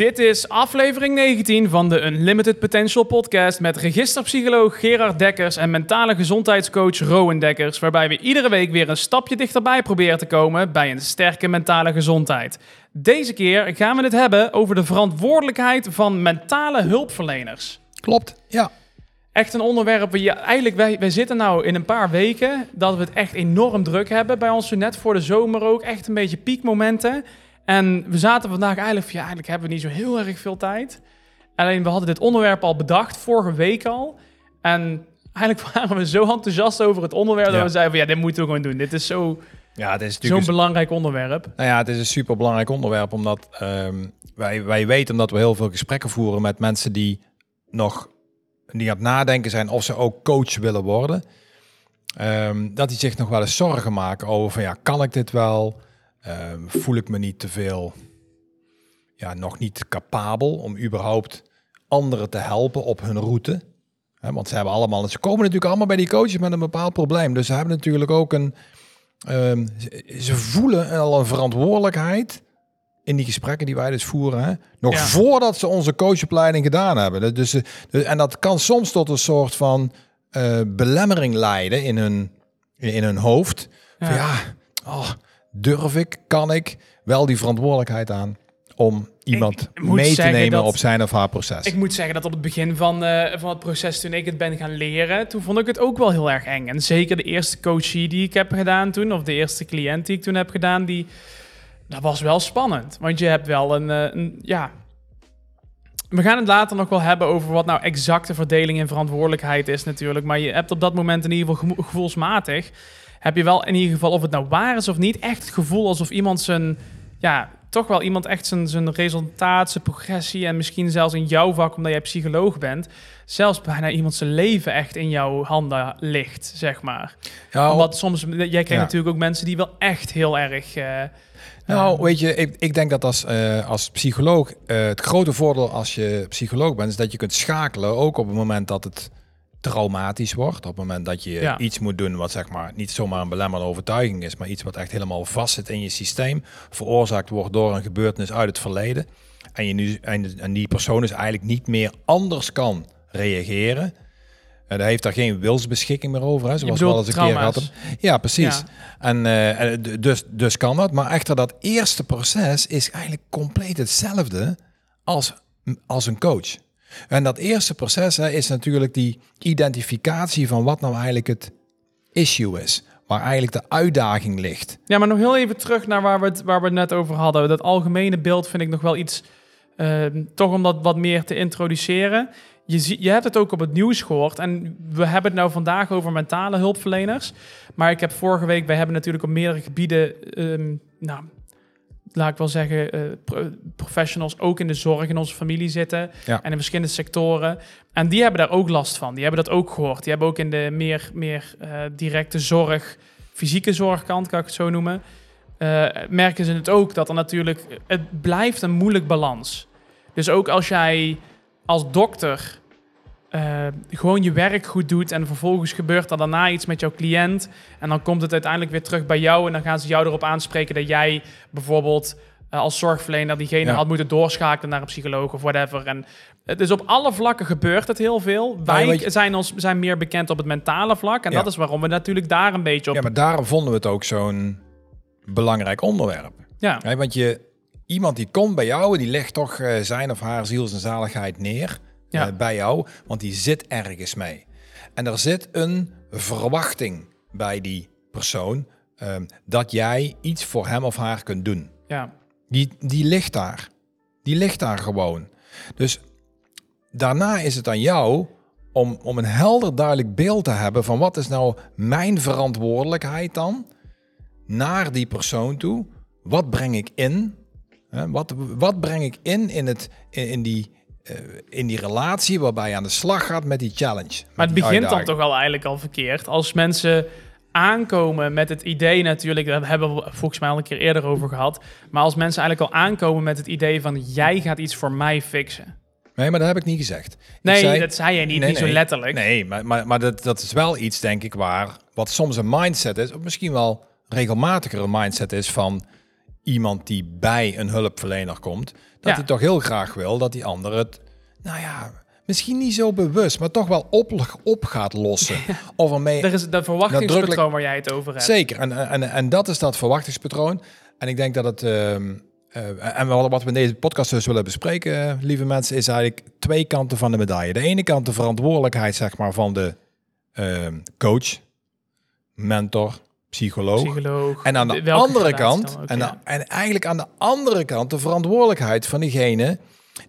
Dit is aflevering 19 van de Unlimited Potential podcast met registerpsycholoog Gerard Dekkers en mentale gezondheidscoach Rowan Dekkers, waarbij we iedere week weer een stapje dichterbij proberen te komen bij een sterke mentale gezondheid. Deze keer gaan we het hebben over de verantwoordelijkheid van mentale hulpverleners. Klopt, ja. Echt een onderwerp waar je eigenlijk, wij, wij zitten nou in een paar weken dat we het echt enorm druk hebben bij ons, net voor de zomer ook, echt een beetje piekmomenten. En we zaten vandaag eigenlijk van, ja, eigenlijk hebben we niet zo heel erg veel tijd. Alleen we hadden dit onderwerp al bedacht, vorige week al. En eigenlijk waren we zo enthousiast over het onderwerp dat we zeiden van, ja, dit moeten we gewoon doen. Dit is zo, Ja, het is zo'n natuurlijk een, belangrijk onderwerp. nou ja, het is een super belangrijk onderwerp, omdat ehm, wij, wij weten dat we heel veel gesprekken voeren met mensen die nog die aan het nadenken zijn of ze ook coach willen worden. Ehm, dat die zich nog wel eens zorgen maken over van ja, kan ik dit wel? Ehm, voel ik me niet te veel, ja, nog niet capabel om überhaupt anderen te helpen op hun route? Want ze hebben allemaal, ze komen natuurlijk allemaal bij die coaches met een bepaald probleem. Dus ze hebben natuurlijk ook een, ehm, ze, voelen al een verantwoordelijkheid in die gesprekken die wij dus voeren. Hè? Nog Ja. voordat ze onze coachopleiding gedaan hebben. Dus, dus, en dat kan soms tot een soort van eh, belemmering leiden in hun, in hun hoofd. Ja, van, ja oh, durf ik, kan ik wel die verantwoordelijkheid aan om iemand Ik mee te nemen dat- op zijn of haar proces. Ik moet zeggen dat op het begin van, eh, van het proces, toen ik het ben gaan leren, toen vond ik het ook wel heel erg eng. En zeker de eerste coachie die ik heb gedaan toen, of de eerste cliënt die ik toen heb gedaan, die, dat was wel spannend. Want je hebt wel een, eh, een ja... We gaan het later nog wel hebben over wat nou exacte verdeling en verantwoordelijkheid is natuurlijk. Maar je hebt op dat moment in ieder geval gevoelsmatig, heb je wel in ieder geval, of het nou waar is of niet, echt het gevoel alsof iemand zijn, ja, toch wel iemand echt zijn, zijn resultaat, zijn progressie en misschien zelfs in jouw vak, omdat jij psycholoog bent, zelfs bijna iemand zijn leven echt in jouw handen ligt, zeg maar. ja, Omdat soms, jij krijgt Ja. natuurlijk ook mensen die wel echt heel erg... eh, Nou, eh, weet je, ik, ik denk dat als, eh, als psycholoog, eh, het grote voordeel als je psycholoog bent, is dat je kunt schakelen, ook op het moment dat het traumatisch wordt. Op het moment dat je Ja. iets moet doen wat zeg maar niet zomaar een belemmerende overtuiging is, maar iets wat echt helemaal vast zit in je systeem, veroorzaakt wordt door een gebeurtenis uit het verleden. En, je nu, en, en die persoon dus eigenlijk niet meer anders kan reageren. En hij heeft daar geen wilsbeschikking meer over, hè, zoals we al bedoelt eens een keer hadden. Ja, precies. Ja. En eh, dus, dus kan dat. Maar echter, dat eerste proces is eigenlijk compleet hetzelfde als, als een coach. En dat eerste proces hè, is natuurlijk die identificatie van wat nou eigenlijk het issue is. Waar eigenlijk de uitdaging ligt. Ja, maar nog heel even terug naar waar we het, waar we het net over hadden. Dat algemene beeld vind ik nog wel iets... eh, toch om dat wat meer te introduceren. Je, zie, je hebt het ook op het nieuws gehoord. En we hebben het nou vandaag over mentale hulpverleners. Maar ik heb vorige week... Wij hebben natuurlijk op meerdere gebieden... ehm, nou, laat ik wel zeggen... pro- professionals ook in de zorg in onze familie zitten. Ja. En in verschillende sectoren. En die hebben daar ook last van. Die hebben dat ook gehoord. Die hebben ook in de meer, meer eh, directe zorg, fysieke zorgkant, kan ik het zo noemen, eh, merken ze het ook dat er natuurlijk, het blijft een moeilijk balans. Dus ook als jij als dokter eh, gewoon je werk goed doet en vervolgens gebeurt er daarna iets met jouw cliënt en dan komt het uiteindelijk weer terug bij jou en dan gaan ze jou erop aanspreken dat jij bijvoorbeeld eh, als zorgverlener diegene Ja. had moeten doorschakelen naar een psycholoog of whatever. En het is op alle vlakken gebeurt het heel veel. Wij je- zijn, ons, zijn meer bekend op het mentale vlak en Ja. dat is waarom we natuurlijk daar een beetje op... Ja, maar daarom vonden we het ook zo'n belangrijk onderwerp. ja. Want je, iemand die komt bij jou, die legt toch eh, zijn of haar ziels en zaligheid neer Ja. eh, bij jou, want die zit ergens mee. En er zit een verwachting bij die persoon ehm, dat jij iets voor hem of haar kunt doen. ja. Die, die ligt daar. Die ligt daar gewoon. Dus daarna is het aan jou om, om een helder duidelijk beeld te hebben van wat is nou mijn verantwoordelijkheid dan naar die persoon toe. Wat breng ik in? Wat, wat breng ik in in, het, in, die, in die relatie waarbij je aan de slag gaat met die challenge? Maar het begint dan toch al eigenlijk al verkeerd. Als mensen aankomen met het idee natuurlijk, daar hebben we volgens mij al een keer eerder over gehad. Maar als mensen eigenlijk al aankomen met het idee van jij gaat iets voor mij fixen. Nee, maar dat heb ik niet gezegd. Nee, zei- dat zei jij niet, Nee, niet zo letterlijk. Nee, maar, maar, maar dat, dat is wel iets, denk ik, waar wat soms een mindset is, of misschien wel regelmatiger een mindset is van iemand die bij een hulpverlener komt, dat Ja. hij toch heel graag wil dat die ander het, nou ja, misschien niet zo bewust, maar toch wel op, op gaat lossen. Of ermee Er is dat verwachtingspatroon waar jij het over hebt. Zeker, en, en, en dat is dat verwachtingspatroon. En ik denk dat het. ehm, eh, en wat we in deze podcast dus willen bespreken, lieve mensen, is eigenlijk twee kanten van de medaille. De ene kant de verantwoordelijkheid, zeg maar, van de ehm, coach, mentor, psycholoog. Psycholoog. En aan de andere kant, ook, en, ja. en eigenlijk aan de andere kant, de verantwoordelijkheid van diegene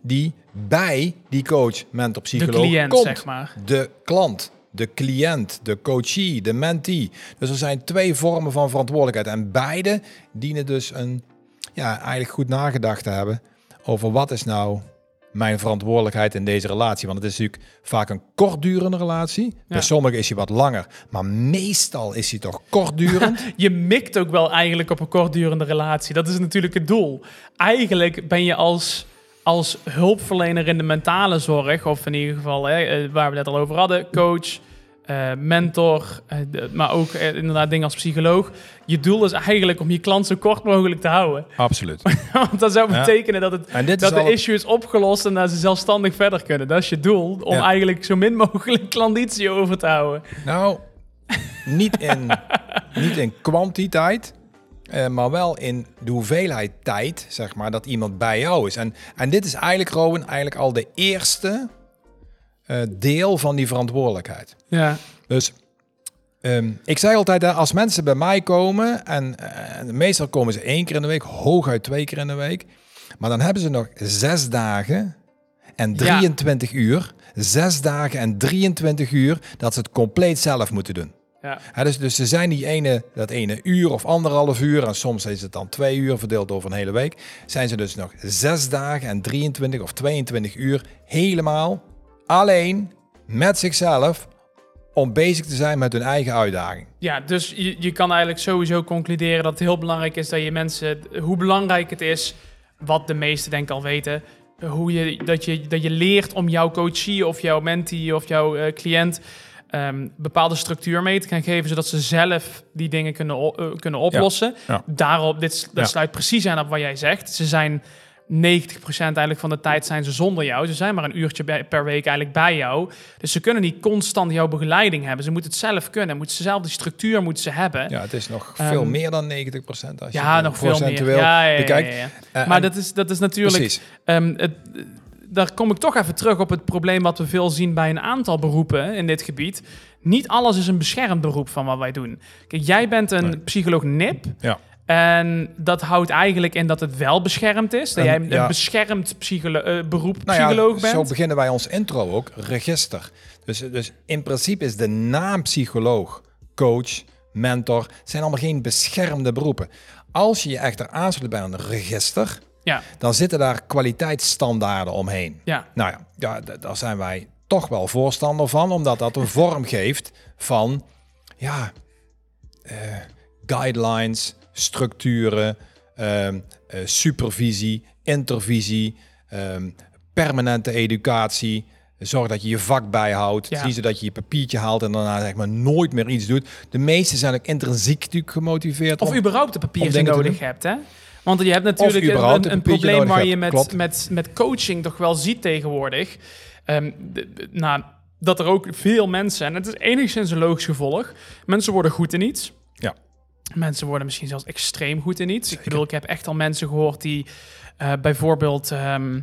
die bij die coach, mentor, de psycholoog cliënt, komt zeg maar. de klant, de cliënt, de coachee, de mentee. Dus er zijn twee vormen van verantwoordelijkheid. En beide dienen dus een, ja, eigenlijk goed nagedacht te hebben over wat is nou mijn verantwoordelijkheid in deze relatie. Want het is natuurlijk vaak een kortdurende relatie. Bij Ja. sommigen is hij wat langer, maar meestal is hij toch kortdurend. Je mikt ook wel eigenlijk op een kortdurende relatie. Dat is natuurlijk het doel. Eigenlijk ben je als, als hulpverlener in de mentale zorg, of in ieder geval hè, eh, waar we het net al over hadden, coach, eh, mentor, eh, maar ook eh, inderdaad dingen als psycholoog. Je doel is eigenlijk om je klant zo kort mogelijk te houden. Absoluut. Want dat zou Ja. betekenen dat, het, dat de issue is opgelost en dat ze zelfstandig verder kunnen. Dat is je doel, om Ja. eigenlijk zo min mogelijk klanditie over te houden. Nou, niet in, niet in kwantiteit, maar wel in de hoeveelheid tijd, zeg maar, dat iemand bij jou is. En, en dit is eigenlijk, Rowan, eigenlijk al de eerste eh, deel van die verantwoordelijkheid. Ja, Dus ehm, ik zeg altijd, als mensen bij mij komen, en, meestal komen ze één keer in de week, hooguit twee keer in de week, maar dan hebben ze nog zes dagen en Ja. 23 uur, zes dagen en 23 uur, dat ze het compleet zelf moeten doen. ja. Ja, dus, dus ze zijn die ene, dat ene uur of anderhalf uur, en soms is het dan twee uur verdeeld over een hele week, zijn ze dus nog zes dagen en 23 of 22 uur helemaal alleen met zichzelf om bezig te zijn met hun eigen uitdaging. Ja, dus je, je kan eigenlijk sowieso concluderen dat het heel belangrijk is dat je mensen, hoe belangrijk het is, wat de meesten denk ik al weten, hoe je, dat, je, dat je leert om jouw coachie of jouw mentee of jouw eh, cliënt ehm, bepaalde structuur mee te gaan geven, zodat ze zelf die dingen kunnen, eh, kunnen oplossen. ja. Daarop, dit, s- dat Ja. sluit precies aan op wat jij zegt. Ze zijn 90% eigenlijk van de tijd zijn ze zonder jou. Ze zijn maar een uurtje per week eigenlijk bij jou. Dus ze kunnen niet constant jouw begeleiding hebben. Ze moeten het zelf kunnen. Moeten ze zelf die structuur moeten ze hebben. Ja, het is nog Ehm, veel meer dan 90% als je Ja, nog veel meer. Ja, ja. Eh, Maar en- dat is, dat is natuurlijk... precies. ehm, het, daar kom ik toch even terug op het probleem wat we veel zien bij een aantal beroepen in dit gebied. Niet alles is een beschermd beroep van wat wij doen. Kijk, jij bent een Nee. psycholoog NIP. Ja. En dat houdt eigenlijk in dat het wel beschermd is. Dat jij een ja. beschermd psycholo eh, beroep Nou ja, psycholoog bent. Zo beginnen wij ons intro ook, register. Dus, dus in principe is de naam psycholoog, coach, mentor, zijn allemaal geen beschermde beroepen. Als je je echter aansluit bij een register, Ja, dan zitten daar kwaliteitsstandaarden omheen. ja, Nou ja, ja daar zijn wij toch wel voorstander van, omdat dat een vorm geeft van, ja, eh, guidelines, structuren, ehm, eh, supervisie, intervisie, ehm, permanente educatie. Zorg dat je je vak bijhoudt. Ja. Het is niet zo dat je je papiertje haalt en daarna zeg maar nooit meer iets doet. De meesten zijn ook intrinsiek natuurlijk gemotiveerd. Of om- überhaupt de papieren nodig hebt, hè? Want je hebt natuurlijk een, een probleem waar je met, met, met coaching toch wel ziet tegenwoordig. Ehm, nou, dat er ook veel mensen, en het is enigszins een logisch gevolg, mensen worden goed in iets. Mensen worden misschien zelfs extreem goed in iets. Ik bedoel, ik heb echt al mensen gehoord die eh, bijvoorbeeld ehm,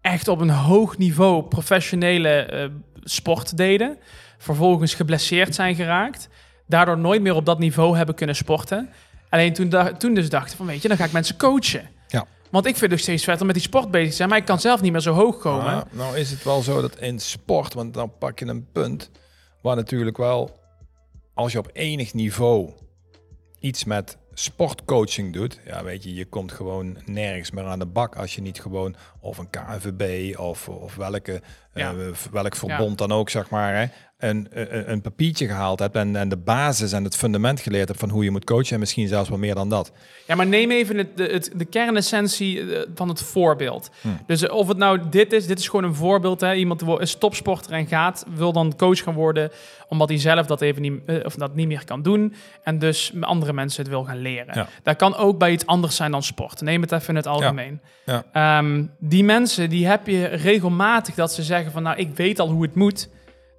echt op een hoog niveau professionele eh, sport deden. Vervolgens geblesseerd zijn geraakt. Daardoor nooit meer op dat niveau hebben kunnen sporten. Alleen toen, da- toen dus dachten van, weet je, dan ga ik mensen coachen. Ja. Want ik vind het nog steeds vet om met die sport bezig te zijn, maar ik kan zelf niet meer zo hoog komen. Ah, nou is het wel zo dat in sport, want dan pak je een punt waar natuurlijk wel, als je op enig niveau iets met sportcoaching doet, ja weet je, je komt gewoon nergens meer aan de bak als je niet gewoon of een KNVB of, of welke, Ja. eh, welk verbond dan ook, zeg maar, hè, een, een, een papiertje gehaald hebt en, en de basis en het fundament geleerd hebt van hoe je moet coachen en misschien zelfs wel meer dan dat. Ja, maar neem even het, de, het, de kernessentie eh, van het voorbeeld. Hm. Dus of het nou dit is, dit is gewoon een voorbeeld. Hè? Iemand is topsporter en gaat, wil dan coach gaan worden, omdat hij zelf dat even niet, eh, of dat niet meer kan doen. En dus andere mensen het wil gaan leren. Ja. Dat kan ook bij iets anders zijn dan sport. Neem het even in het algemeen. Ja. Ehm, die mensen, die heb je regelmatig dat ze zeggen van, nou, ik weet al hoe het moet.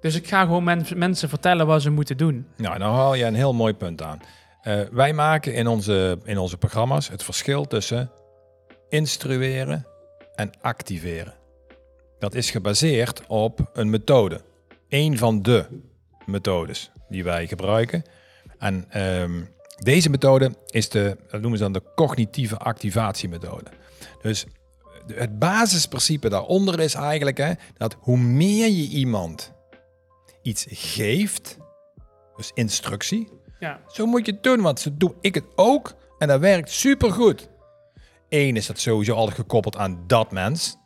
Dus ik ga gewoon men- mensen vertellen wat ze moeten doen. Nou, nou haal je een heel mooi punt aan. Eh, wij maken in onze, in onze programma's het verschil tussen instrueren en activeren. Dat is gebaseerd op een methode. Eén van de methodes die wij gebruiken. En ehm, deze methode is de, dat noemen ze dan de cognitieve activatiemethode. Dus het basisprincipe daaronder is eigenlijk hè, dat hoe meer je iemand iets geeft, dus instructie, Ja. zo moet je het doen, want zo doe ik het ook en dat werkt supergoed. Eén is dat sowieso altijd gekoppeld aan dat mens.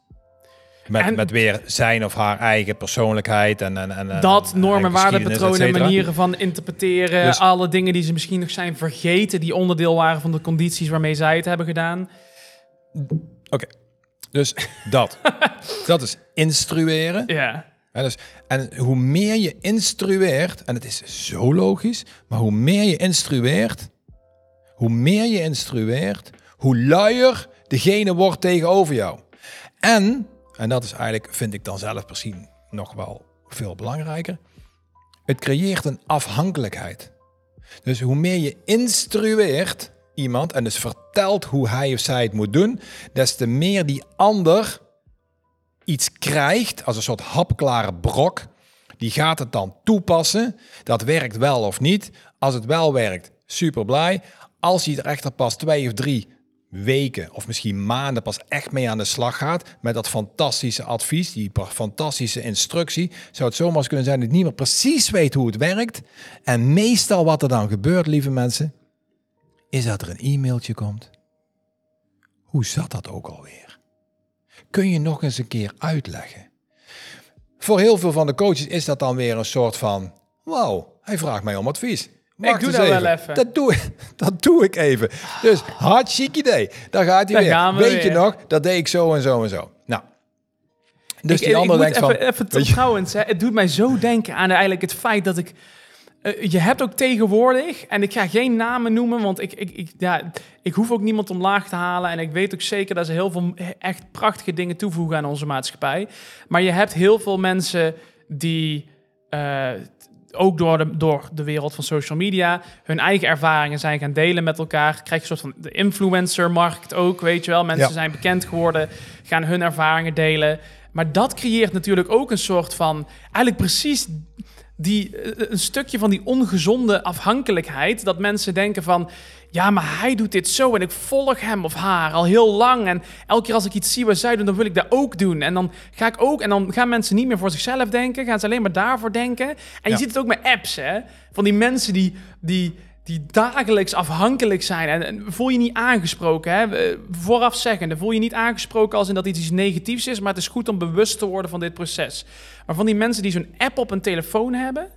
Met, En- met weer zijn of haar eigen persoonlijkheid en... en, en Dat, en normen, cetera. manieren van interpreteren, Dus- alle dingen die ze misschien nog zijn vergeten, die onderdeel waren van de condities waarmee zij het hebben gedaan. Oké, dus dat. dat is instrueren. Ja. Dus, en hoe meer je instrueert, en het is zo logisch, maar hoe meer je instrueert, hoe meer je instrueert, hoe luier degene wordt tegenover jou. En, en dat is eigenlijk, vind ik dan zelf misschien nog wel veel belangrijker, het creëert een afhankelijkheid. Dus hoe meer je instrueert iemand en dus vertelt hoe hij of zij het moet doen, des te meer die ander iets krijgt als een soort hapklare brok. Die gaat het dan toepassen. Dat werkt wel of niet. Als het wel werkt, super blij. Als hij er echter pas twee of drie weken of misschien maanden pas echt mee aan de slag gaat met dat fantastische advies, die fantastische instructie, zou het zomaar kunnen zijn dat meer precies weet hoe het werkt. En meestal wat er dan gebeurt, lieve mensen, is dat er een e-mailtje komt. Hoe zat dat ook alweer? Kun je nog eens een keer uitleggen. Voor heel veel van de coaches is dat dan weer een soort van: wow, hij vraagt mij om advies. Wacht doe eens dat wel even. Dat doe, dat doe ik even. Dus hartstikke idee. Daar gaat hij Daar weer. we Weet je nog, dat deed ik zo en zo en zo. Nou, dus ik, die ander ik denkt van... even, even trouwens, hè, het doet mij zo denken aan eigenlijk het feit dat ik... eh, je hebt ook tegenwoordig, en ik ga geen namen noemen, want ik, ik, ik, ja, ik hoef ook niemand omlaag te halen. En ik weet ook zeker dat ze heel veel echt prachtige dingen toevoegen aan onze maatschappij. Maar je hebt heel veel mensen die eh, ook door de, door de wereld van social media hun eigen ervaringen zijn gaan delen met elkaar. Krijg je een soort van de influencer-markt ook, weet je wel. Mensen Ja. zijn bekend geworden, gaan hun ervaringen delen. Maar dat creëert natuurlijk ook een soort van, eigenlijk precies die, eh, een stukje van die ongezonde afhankelijkheid. Dat mensen denken van, ja, maar hij doet dit zo en ik volg hem of haar al heel lang. En elke keer als ik iets zie wat zij doen, dan wil ik dat ook doen. En dan ga ik ook, en dan gaan mensen niet meer voor zichzelf denken, gaan ze alleen maar daarvoor denken. En je ziet het ook met apps, hè? Van die mensen die, die, die dagelijks afhankelijk zijn. En, en voel je niet aangesproken, hè? Vooraf zeggende, voel je niet aangesproken als in dat iets iets negatiefs is, maar het is goed om bewust te worden van dit proces. Maar van die mensen die zo'n app op een telefoon hebben,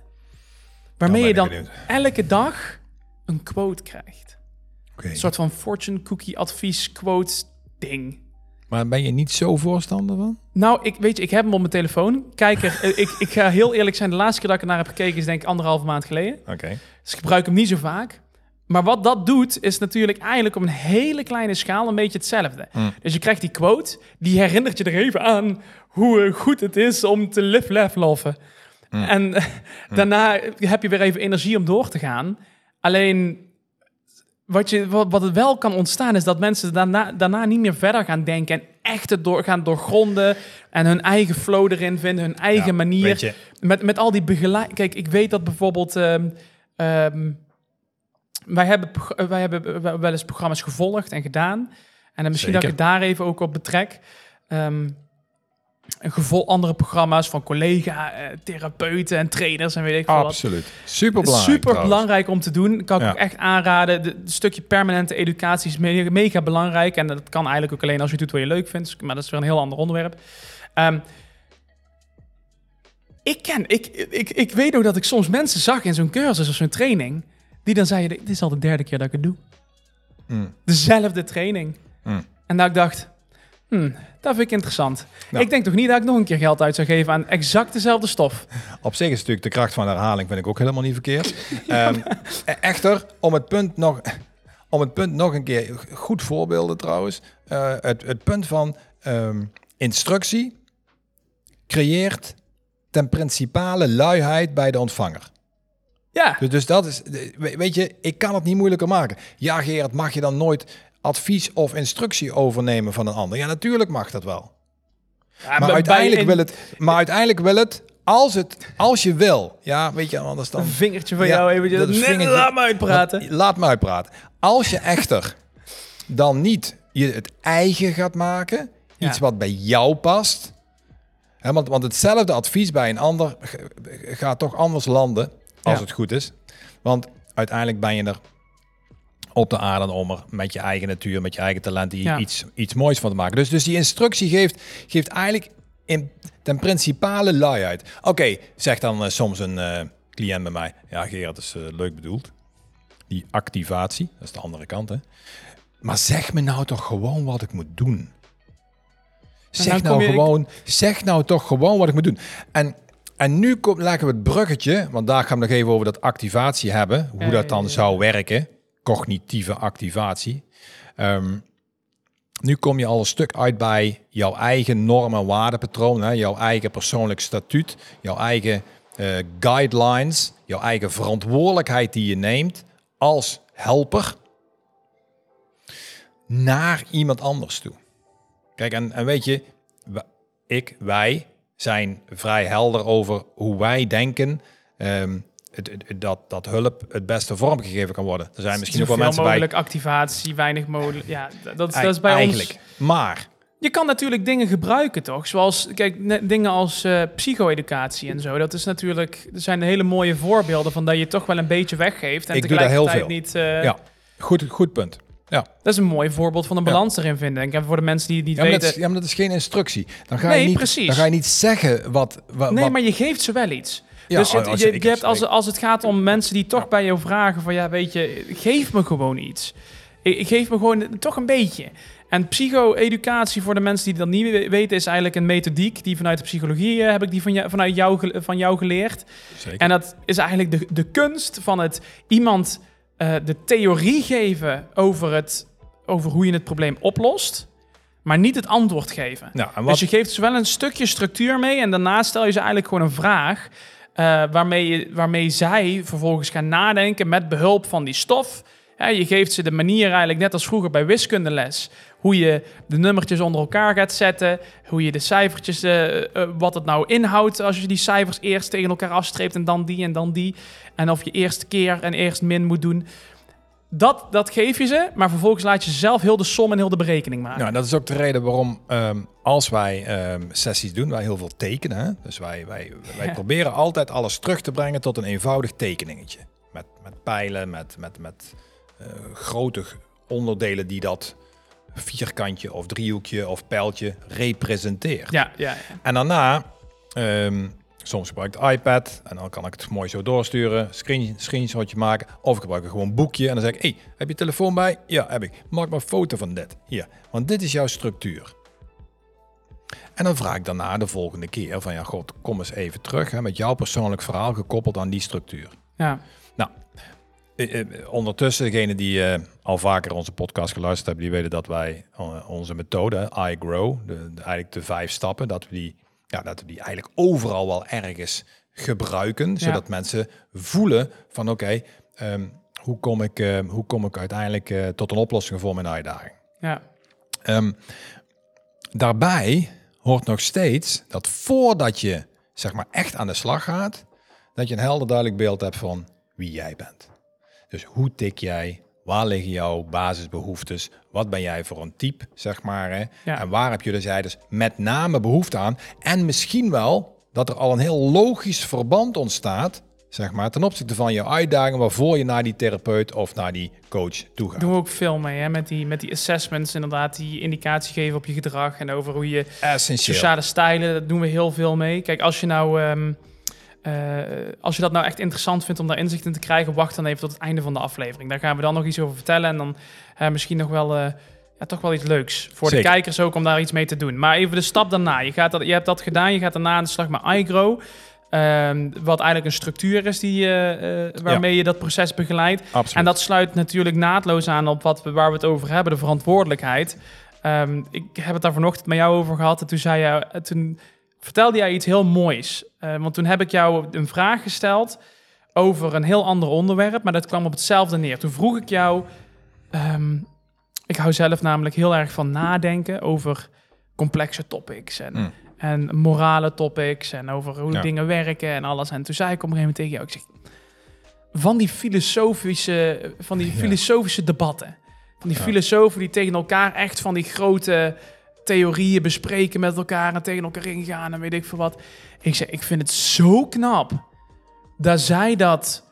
waarmee Nou je dan elke dag een quote krijgt. Een soort van fortune cookie advies quote ding. Maar ben je niet zo voorstander van? Nou, ik weet je, ik heb hem op mijn telefoon. Kijk er, eh, ik, ik ga heel eerlijk zijn, de laatste keer dat ik naar heb gekeken is denk ik anderhalve maand geleden. Oké. Dus ik gebruik hem niet zo vaak. Maar wat dat doet, is natuurlijk eigenlijk op een hele kleine schaal een beetje hetzelfde. Mm. Dus je krijgt die quote, die herinnert je er even aan hoe goed het is om te live, laugh, loven. Mm. En eh, daarna heb je weer even energie om door te gaan. Alleen, wat, je, wat, wat het wel kan ontstaan, is dat mensen daarna, daarna niet meer verder gaan denken en echt het door, gaan doorgronden en hun eigen flow erin vinden, hun eigen Ja, manier. Met, met al die begeleiding. Kijk, ik weet dat bijvoorbeeld. ehm, ehm, wij, hebben, eh, wij hebben wel wel eens programma's gevolgd en gedaan. En dan misschien dat ik het daar even ook op betrek. Een gevol andere programma's van collega, eh, therapeuten en trainers en weet ik veel wat. absoluut. Super belangrijk. Super belangrijk om te doen. Kan ik Ja. ook echt aanraden. De- Het stukje permanente educatie is me- mega belangrijk. En dat kan eigenlijk ook alleen als je doet wat je leuk vindt. Maar dat is weer een heel ander onderwerp. Ehm, Ik ken, ik, ik, ik weet nog dat ik soms mensen zag in zo'n cursus of zo'n training, die dan zeiden, dit is al de derde keer dat ik het doe. Mm. Dezelfde training. Mm. En dat ik dacht, hmm, dat vind ik interessant. Nou. Ik denk toch niet dat ik nog een keer geld uit zou geven aan exact dezelfde stof. Op zich is natuurlijk de kracht van herhaling vind ik ook helemaal niet verkeerd. Ehm, e- echter, om het punt nog, om het punt nog een keer, goed voorbeelden trouwens. Eh, het, het punt van ehm, instructie creëert ten principale luiheid bij de ontvanger. Ja, Dus, dus dat is, we- weet je, ik kan het niet moeilijker maken. Ja, Gerard, mag je dan nooit advies of instructie overnemen van een ander? Ja, natuurlijk mag dat wel. Ja, Maar uiteindelijk wil het, maar uiteindelijk wil het, als het, als je wil, ja, weet je, anders dan. een vingertje van Ja, jou eventjes. dat vingertje. laat me uitpraten. Laat me uitpraten. Als je echter dan niet je het eigen gaat maken, Ja. iets wat bij jou past. Hè, want, want hetzelfde advies bij een ander gaat toch anders landen, als Ja. het goed is. Want uiteindelijk ben je er op de aarde om er met je eigen natuur, met je eigen talent Ja. iets, iets moois van te maken. Dus, dus die instructie geeft, geeft eigenlijk in, ten principale luiheid. Oké, zegt dan eh, soms een eh, cliënt bij mij, ja Gerard, dat is eh, leuk bedoeld. Die activatie, dat is de andere kant hè. Maar zeg me nou toch gewoon wat ik moet doen. Zeg nou gewoon, zeg nou toch gewoon wat ik moet doen. En, en nu kom, leggen we het bruggetje, want daar gaan we nog even over dat activatie hebben. Hoe dat dan zou werken. Cognitieve activatie. Ehm, nu kom je al een stuk uit bij jouw eigen norm- en waardepatroon. Hè? Jouw eigen persoonlijk statuut. Jouw eigen eh, guidelines. Jouw eigen verantwoordelijkheid die je neemt als helper. Naar iemand anders toe. Kijk, en, en weet je, ik, wij zijn vrij helder over hoe wij denken ehm, het, dat, dat hulp het beste vormgegeven kan worden. Er zijn misschien ook wel mensen bij. mogelijk activatie, weinig mogelijk. Ja, dat, is- Ei- dat is bij eigenlijk. ons. Maar Je kan natuurlijk dingen gebruiken, toch? Zoals, kijk, ne- dingen als eh psycho-educatie en zo. Dat is natuurlijk, er zijn hele mooie voorbeelden van dat je toch wel een beetje weggeeft. En Ik doe daar heel tegelijkertijd veel. niet. eh, ja, goed, goed punt. Ja. Dat is een mooi voorbeeld van een Ja. balans erin vinden. Ik en voor de mensen die het niet Ja, weten. dat is, ja, maar dat is geen instructie. Dan ga, Nee, je, niet, precies. dan ga je niet zeggen wat... wat nee, wat- maar je geeft ze wel iets. Ja, dus het, als- je, je hebt, als, als het gaat om mensen die toch bij jou vragen van ja, weet je, geef me gewoon iets. Ik, ik geef me gewoon toch een beetje. En psycho-educatie voor de mensen die dat niet we- weten is eigenlijk een methodiek die vanuit de psychologie eh, heb ik die van jou, vanuit jou, van jou geleerd. Zeker. En dat is eigenlijk de, de kunst van het iemand eh, de theorie geven over, het, over hoe je het probleem oplost, maar niet het antwoord geven. wat, Dus je geeft ze wel een stukje structuur mee en daarna stel je ze eigenlijk gewoon een vraag eh, waarmee, waarmee zij vervolgens gaan nadenken met behulp van die stof. Je geeft ze de manier eigenlijk net als vroeger bij wiskundeles. Hoe je de nummertjes onder elkaar gaat zetten. Hoe je de cijfertjes, eh, eh, wat het nou inhoudt als je die cijfers eerst tegen elkaar afstreept en dan die en dan die. En of je eerst keer en eerst min moet doen. Dat, dat geef je ze, maar vervolgens laat je zelf heel de som en heel de berekening maken. nou, dat is ook de reden waarom ehm, als wij ehm, sessies doen, wij heel veel tekenen. Hè? Dus wij, wij, wij Ja. proberen altijd alles terug te brengen tot een eenvoudig tekeningetje. Met, met pijlen, met, met, met eh, grote onderdelen die dat vierkantje of driehoekje of pijltje representeert. Ja, ja, ja. En daarna, ehm, soms gebruik ik de iPad en dan kan ik het mooi zo doorsturen, screen, screenshotje maken. Of ik gebruik gewoon een boekje en dan zeg ik, hey, heb je telefoon bij? Ja, heb ik. Maak maar een foto van dit. Hier, want dit is jouw structuur. En dan vraag ik daarna de volgende keer van, ja god, kom eens even terug hè, met jouw persoonlijk verhaal gekoppeld aan die structuur. ja. Eh, eh, ondertussen, degene die eh, al vaker onze podcast geluisterd hebben, die weten dat wij onze methode, I Grow, de, de- eigenlijk de vijf stappen, dat we die, ja, dat we die eigenlijk overal wel ergens gebruiken, zodat mensen voelen van oké, ehm, hoe, kom ik, eh, hoe kom ik uiteindelijk eh, tot een oplossing voor mijn uitdaging. ja. Ehm, daarbij hoort nog steeds dat voordat je zeg maar echt aan de slag gaat, dat je een helder duidelijk beeld hebt van wie jij bent. Dus hoe tik jij? Waar liggen jouw basisbehoeftes? Wat ben jij voor een type, zeg maar? Hè? Ja. En waar heb je dus, jij dus met name behoefte aan? En misschien wel dat er al een heel logisch verband ontstaat, zeg maar, ten opzichte van jouw uitdaging waarvoor je naar die therapeut of naar die coach toe gaat. doen we ook veel mee, hè? Met, die, met die assessments, inderdaad, die indicatie geven op je gedrag en over hoe je Essentieel. sociale stijlen, dat doen we heel veel mee. Kijk, als je nou, ehm, eh, als je dat nou echt interessant vindt om daar inzicht in te krijgen, wacht dan even tot het einde van de aflevering. Daar gaan we dan nog iets over vertellen en dan eh, misschien nog wel, eh, ja, toch wel iets leuks voor Zeker. de kijkers ook om daar iets mee te doen. Maar even de stap daarna. Je, gaat dat, je hebt dat gedaan, je gaat daarna aan de slag met iGrow. ehm, wat eigenlijk een structuur is die, waarmee je dat proces begeleidt. Absoluut. En dat sluit natuurlijk naadloos aan op wat we, waar we het over hebben, de verantwoordelijkheid. Ehm, ik heb het daar vanochtend met jou over gehad. En toen, zei je, toen vertelde jij iets heel moois. Eh, want toen heb ik jou een vraag gesteld over een heel ander onderwerp, maar dat kwam op hetzelfde neer. Toen vroeg ik jou, ehm, ik hou zelf namelijk heel erg van nadenken over complexe topics en, Mm. en morale topics en over hoe Ja. dingen werken en alles. En toen zei ik op een gegeven moment tegen jou, ik zeg, van die filosofische, van die Ja. filosofische debatten, van die Ja. filosofen die tegen elkaar echt van die grote theorieën bespreken met elkaar en tegen elkaar ingaan en weet ik veel wat. Ik zeg, ik vind het zo knap dat zij dat,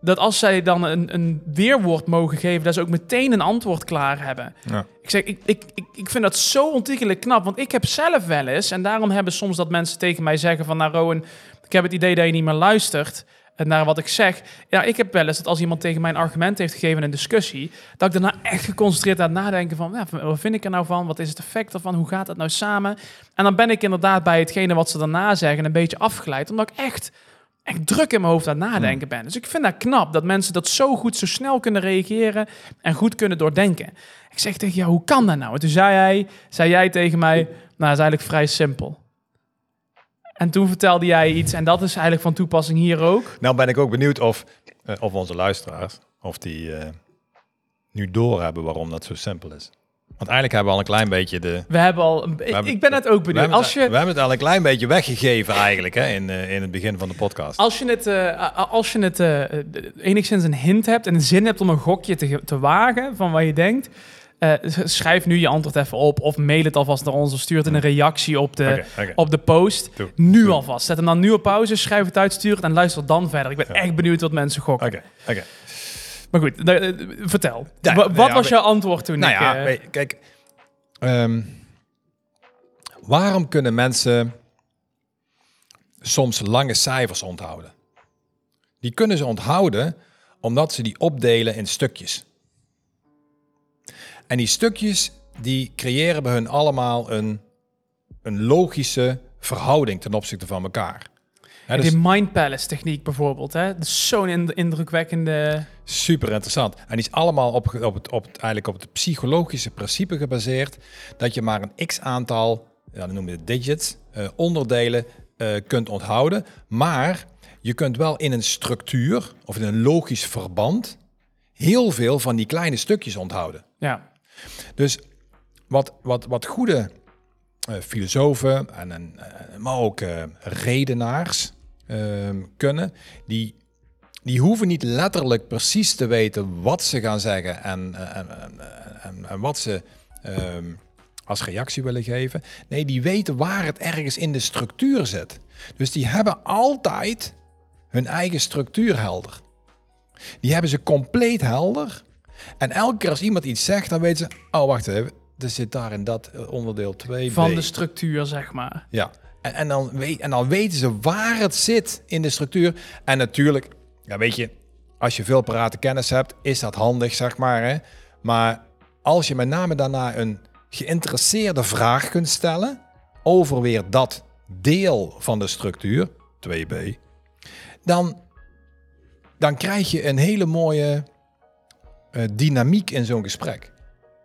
dat als zij dan een, een weerwoord mogen geven, dat ze ook meteen een antwoord klaar hebben. Ja. Ik zeg, ik, ik, ik, ik vind dat zo ontiegelijk knap, want ik heb zelf wel eens, en daarom hebben soms dat mensen tegen mij zeggen van, nou Rowan, ik heb het idee dat je niet meer luistert naar wat ik zeg. Ja, ik heb wel eens dat als iemand tegen mij een argument heeft gegeven in een discussie, dat ik daarna echt geconcentreerd aan het nadenken van, ja, wat vind ik er nou van? Wat is het effect ervan? Hoe gaat dat nou samen? En dan ben ik inderdaad bij hetgene wat ze daarna zeggen een beetje afgeleid, omdat ik echt, echt druk in mijn hoofd aan het nadenken ben. Dus ik vind dat knap, dat mensen dat zo goed, zo snel kunnen reageren en goed kunnen doordenken. Ik zeg tegen jou, hoe kan dat nou? En toen zei, hij, zei jij tegen mij, nou, dat is eigenlijk vrij simpel. En toen vertelde jij iets, en dat is eigenlijk van toepassing hier ook. Nou ben ik ook benieuwd of, eh, of onze luisteraars, of die eh, nu doorhebben waarom dat zo simpel is. Want eigenlijk hebben we al een klein beetje de... We hebben al, een, hebben- ik ben het ook We benieuwd. hebben, Als het, we je, hebben het al een klein beetje weggegeven eigenlijk hè, in, eh, in het begin van de podcast. als je het, als je het enigszins een hint hebt en een zin hebt om een gokje te, te wagen van wat je denkt, eh, schrijf nu je antwoord even op of mail het alvast naar ons of stuur het in een reactie op de, op de post. Doe. Nu Doe. alvast. Zet hem dan nu op pauze, schrijf het uit, stuur het en luister dan verder. Ik ben Ja. echt benieuwd wat mensen gokken. Oké, oké. Maar goed, eh, vertel. Ja, nou wat ja, was jouw antwoord toen? Nou ik, ja, eh, kijk. ehm, waarom kunnen mensen soms lange cijfers onthouden? Die kunnen ze onthouden omdat ze die opdelen in stukjes. En die stukjes die creëren bij hun allemaal een, een logische verhouding ten opzichte van elkaar. Dus die Mind Palace techniek bijvoorbeeld. Hè? Dat is zo'n ind- indrukwekkende... super interessant. En die is allemaal op, op, het, op, het, eigenlijk op het psychologische principe gebaseerd dat je maar een x aantal, ja, dan noemen we het digits, eh, onderdelen eh, kunt onthouden. Maar je kunt wel in een structuur of in een logisch verband heel veel van die kleine stukjes onthouden. Ja, Dus wat, wat, wat goede eh, filosofen, en, maar ook eh, redenaars ehm, kunnen, die, die hoeven niet letterlijk precies te weten wat ze gaan zeggen en, eh, en, en, en, en wat ze ehm, als reactie willen geven. Nee, die weten waar het ergens in de structuur zit. Dus die hebben altijd hun eigen structuur helder. Die hebben ze compleet helder. En elke keer als iemand iets zegt, dan weten ze... Oh, wacht even. Er zit daar in dat onderdeel 2 van de structuur, zeg maar. Ja. En, en, dan weet, en dan weten ze waar het zit in de structuur. En natuurlijk, ja, weet je... Als je veel parate kennis hebt, is dat handig, zeg maar. Hè? Maar als je met name daarna een geïnteresseerde vraag kunt stellen... over weer dat deel van de structuur, 2b... dan, dan krijg je een hele mooie dynamiek in zo'n gesprek.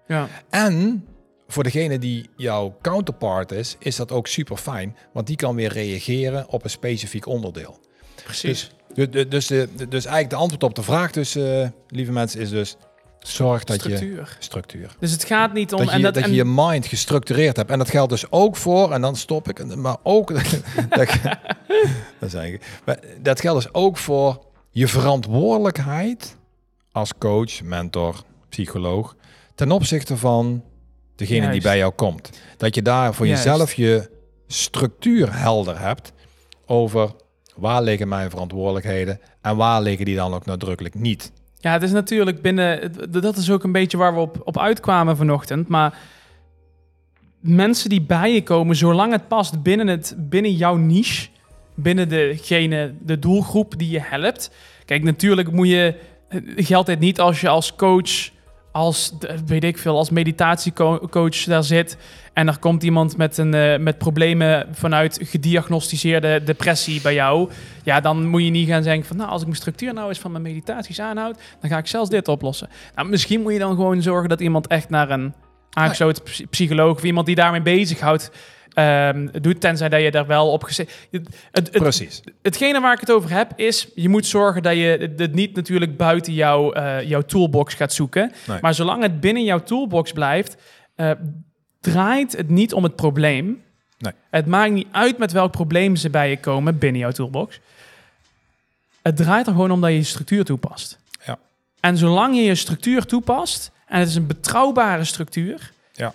Ja, En voor degene die jouw counterpart is, is dat ook super fijn, want die kan weer reageren op een specifiek onderdeel. precies. Dus, dus, dus, dus eigenlijk de antwoord op de vraag dus, eh, lieve mensen, is dus zorg dat je structuur. Dus het gaat niet om... Dat je, en dat, dat en, je je mind gestructureerd hebt. En dat geldt dus ook voor, en dan stop ik, maar ook, dat, maar dat geldt dus ook voor je verantwoordelijkheid als coach, mentor, psycholoog, ten opzichte van degene die bij jou komt. Dat je daar voor Juist. jezelf je structuur helder hebt over waar liggen mijn verantwoordelijkheden en waar liggen die dan ook nadrukkelijk niet. Ja, het is natuurlijk binnen... Dat is ook een beetje waar we op, op uitkwamen vanochtend. Maar mensen die bij je komen, zolang het past binnen, het, binnen jouw niche... binnen degene, de doelgroep die je helpt. Kijk, natuurlijk moet je, geldt dit niet als je als coach, als, weet ik veel, als meditatiecoach daar zit en er komt iemand met, een, eh, met problemen vanuit gediagnosticeerde depressie bij jou. Ja, dan moet je niet gaan zeggen van, nou, als ik mijn structuur nou eens van mijn meditaties aanhoud, dan ga ik zelfs dit oplossen. Nou, misschien moet je dan gewoon zorgen dat iemand echt naar een aangesloten psy- psycholoog of iemand die daarmee bezighoudt, ehm doet, tenzij dat je daar wel op gezet. Het, het, het, Precies. hetgene waar ik het over heb is, je moet zorgen dat je het- niet natuurlijk buiten jouw, eh, jouw toolbox gaat zoeken. Nee. Maar zolang het binnen jouw toolbox blijft, eh, draait het niet om het probleem. Nee. Het maakt niet uit met welk probleem ze bij je komen binnen jouw toolbox. Het draait er gewoon om dat je je structuur toepast. Ja. En zolang je je structuur toepast, en het is een betrouwbare structuur, Ja.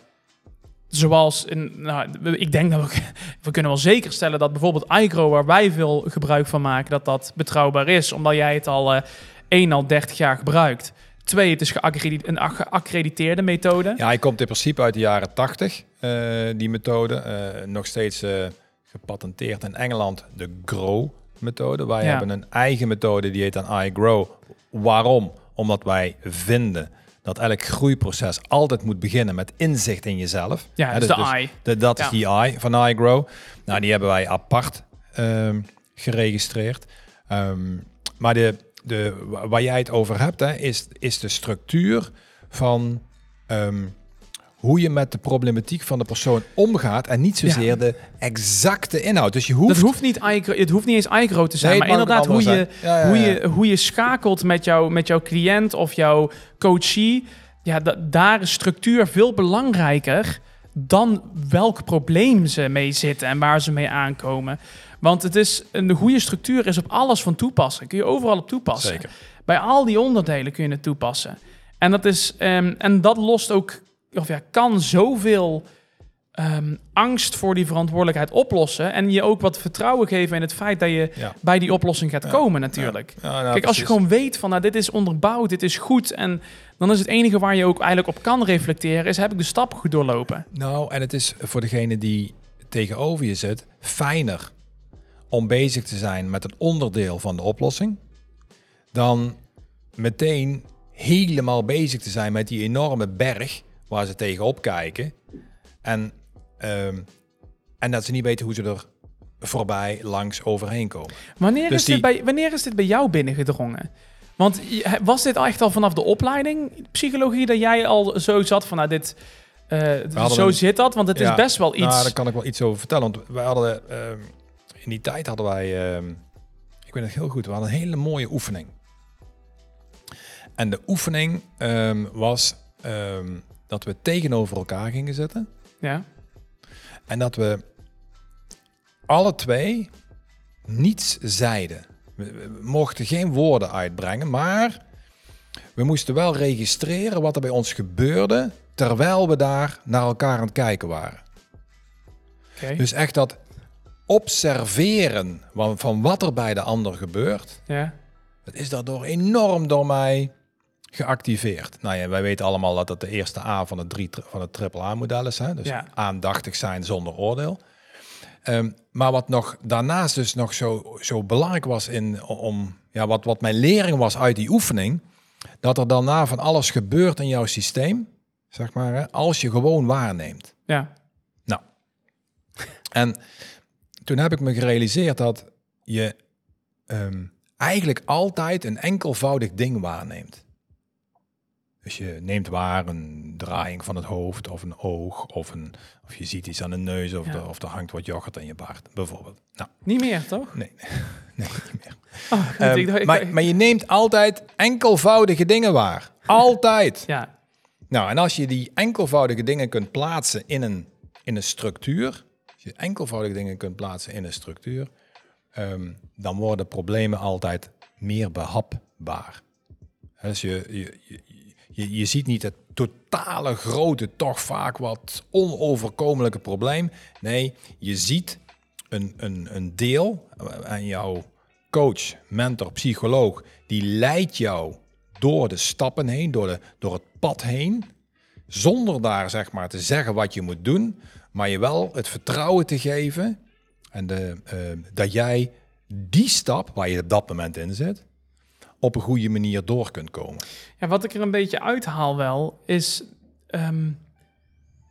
zoals, in, nou, ik denk dat we, we kunnen wel zeker stellen dat bijvoorbeeld iGrow, waar wij veel gebruik van maken, dat dat betrouwbaar is, omdat jij het al eh één al 30 jaar gebruikt. Twee, het is geaccredite- een geaccrediteerde methode. Ja, hij komt in principe uit de jaren 80, eh, die methode. Eh, nog steeds gepatenteerd in Engeland, de GROW-methode. Wij Ja. hebben een eigen methode, die heet dan iGrow. Waarom? Omdat wij vinden dat elk groeiproces altijd moet beginnen met inzicht in jezelf. Ja, Hè, dus dus- de dus I. de- dat Ja. is die I van iGrow. Nou, die hebben wij apart ehm, geregistreerd. Ehm, maar de, de, wa- waar jij het over hebt, hè, is, is de structuur van ehm, hoe je met de problematiek van de persoon omgaat en niet zozeer Ja. de exacte inhoud. Dus je hoeft... Dat hoeft niet, het hoeft niet eens iGrow te zijn, Nee, maar inderdaad hoe je. Ja, hoe, je, hoe je schakelt met, jou, met jouw cliënt of jouw coachie. Ja, da- daar is structuur veel belangrijker dan welk probleem ze mee zitten en waar ze mee aankomen. Want het is, een goede structuur is op alles van toepassen. Kun je overal op toepassen. Zeker. Bij al die onderdelen kun je het toepassen. En dat, is, ehm, en dat lost ook, of ja, kan zoveel ehm, angst voor die verantwoordelijkheid oplossen. En je ook wat vertrouwen geven in het feit dat je Ja. bij die oplossing gaat Ja. komen, natuurlijk. Ja, nou, Kijk, als je gewoon weet van, nou, dit is onderbouwd, dit is goed. En dan is het enige waar je ook eigenlijk op kan reflecteren, is heb ik de stap goed doorlopen. Nou, en het is voor degene die tegenover je zit fijner om bezig te zijn met een onderdeel van de oplossing dan meteen helemaal bezig te zijn met die enorme berg waar ze tegenop kijken en, ehm, en dat ze niet weten hoe ze er voorbij langs overheen komen. Wanneer, Dus is, dit bij, wanneer is dit bij jou binnengedrongen? Want was dit echt al vanaf de opleiding psychologie dat jij al zo zat van, nou, dit, eh, zo een- zit dat? Want het Ja, is best wel iets... Nou, daar kan ik wel iets over vertellen. Want wij hadden ehm, in die tijd hadden wij, ehm, ik weet het heel goed, we hadden een hele mooie oefening. En de oefening was dat we tegenover elkaar gingen zitten ja, en dat we alle twee niets zeiden. We, we mochten geen woorden uitbrengen, maar we moesten wel registreren wat er bij ons gebeurde terwijl we daar naar elkaar aan het kijken waren. Dus echt dat observeren van, van wat er bij de ander gebeurt, ja. dat is daardoor enorm door mij geactiveerd. Nou ja, wij weten allemaal dat dat de eerste A van het, drie, van het triple A-model is. Hè? Dus Ja. aandachtig zijn zonder oordeel. Ehm, maar wat nog daarnaast dus nog zo, zo belangrijk was in om ja, wat, wat mijn lering was uit die oefening, dat er daarna van alles gebeurt in jouw systeem, zeg maar, hè, als je gewoon waarneemt. ja. Nou, en toen heb ik me gerealiseerd dat je ehm, eigenlijk altijd een enkelvoudig ding waarneemt. Dus je neemt waar een draaiing van het hoofd of een oog of, een, of je ziet iets aan de neus of, Ja. er, of er hangt wat yoghurt aan je baard, bijvoorbeeld. Nou, Niet meer, toch? nee, nee niet meer. Oh, Ehm, ik maar, maar je neemt altijd enkelvoudige dingen waar. Altijd. ja, Nou, en als je die enkelvoudige dingen kunt plaatsen in een, in een structuur, als je enkelvoudige dingen kunt plaatsen in een structuur, ehm, dan worden problemen altijd meer behapbaar. Hè, Dus je, je, je, je, ziet niet het totale grote, toch vaak wat onoverkomelijke probleem. Nee, je ziet een, een, een deel en jouw coach, mentor, psycholoog, die leidt jou door de stappen heen, door, de, door het pad heen, zonder daar zeg maar te zeggen wat je moet doen, maar je wel het vertrouwen te geven En de, eh, dat jij die stap waar je op dat moment in zit, op een goede manier door kunt komen. Ja, wat ik er een beetje uithaal wel, is ehm,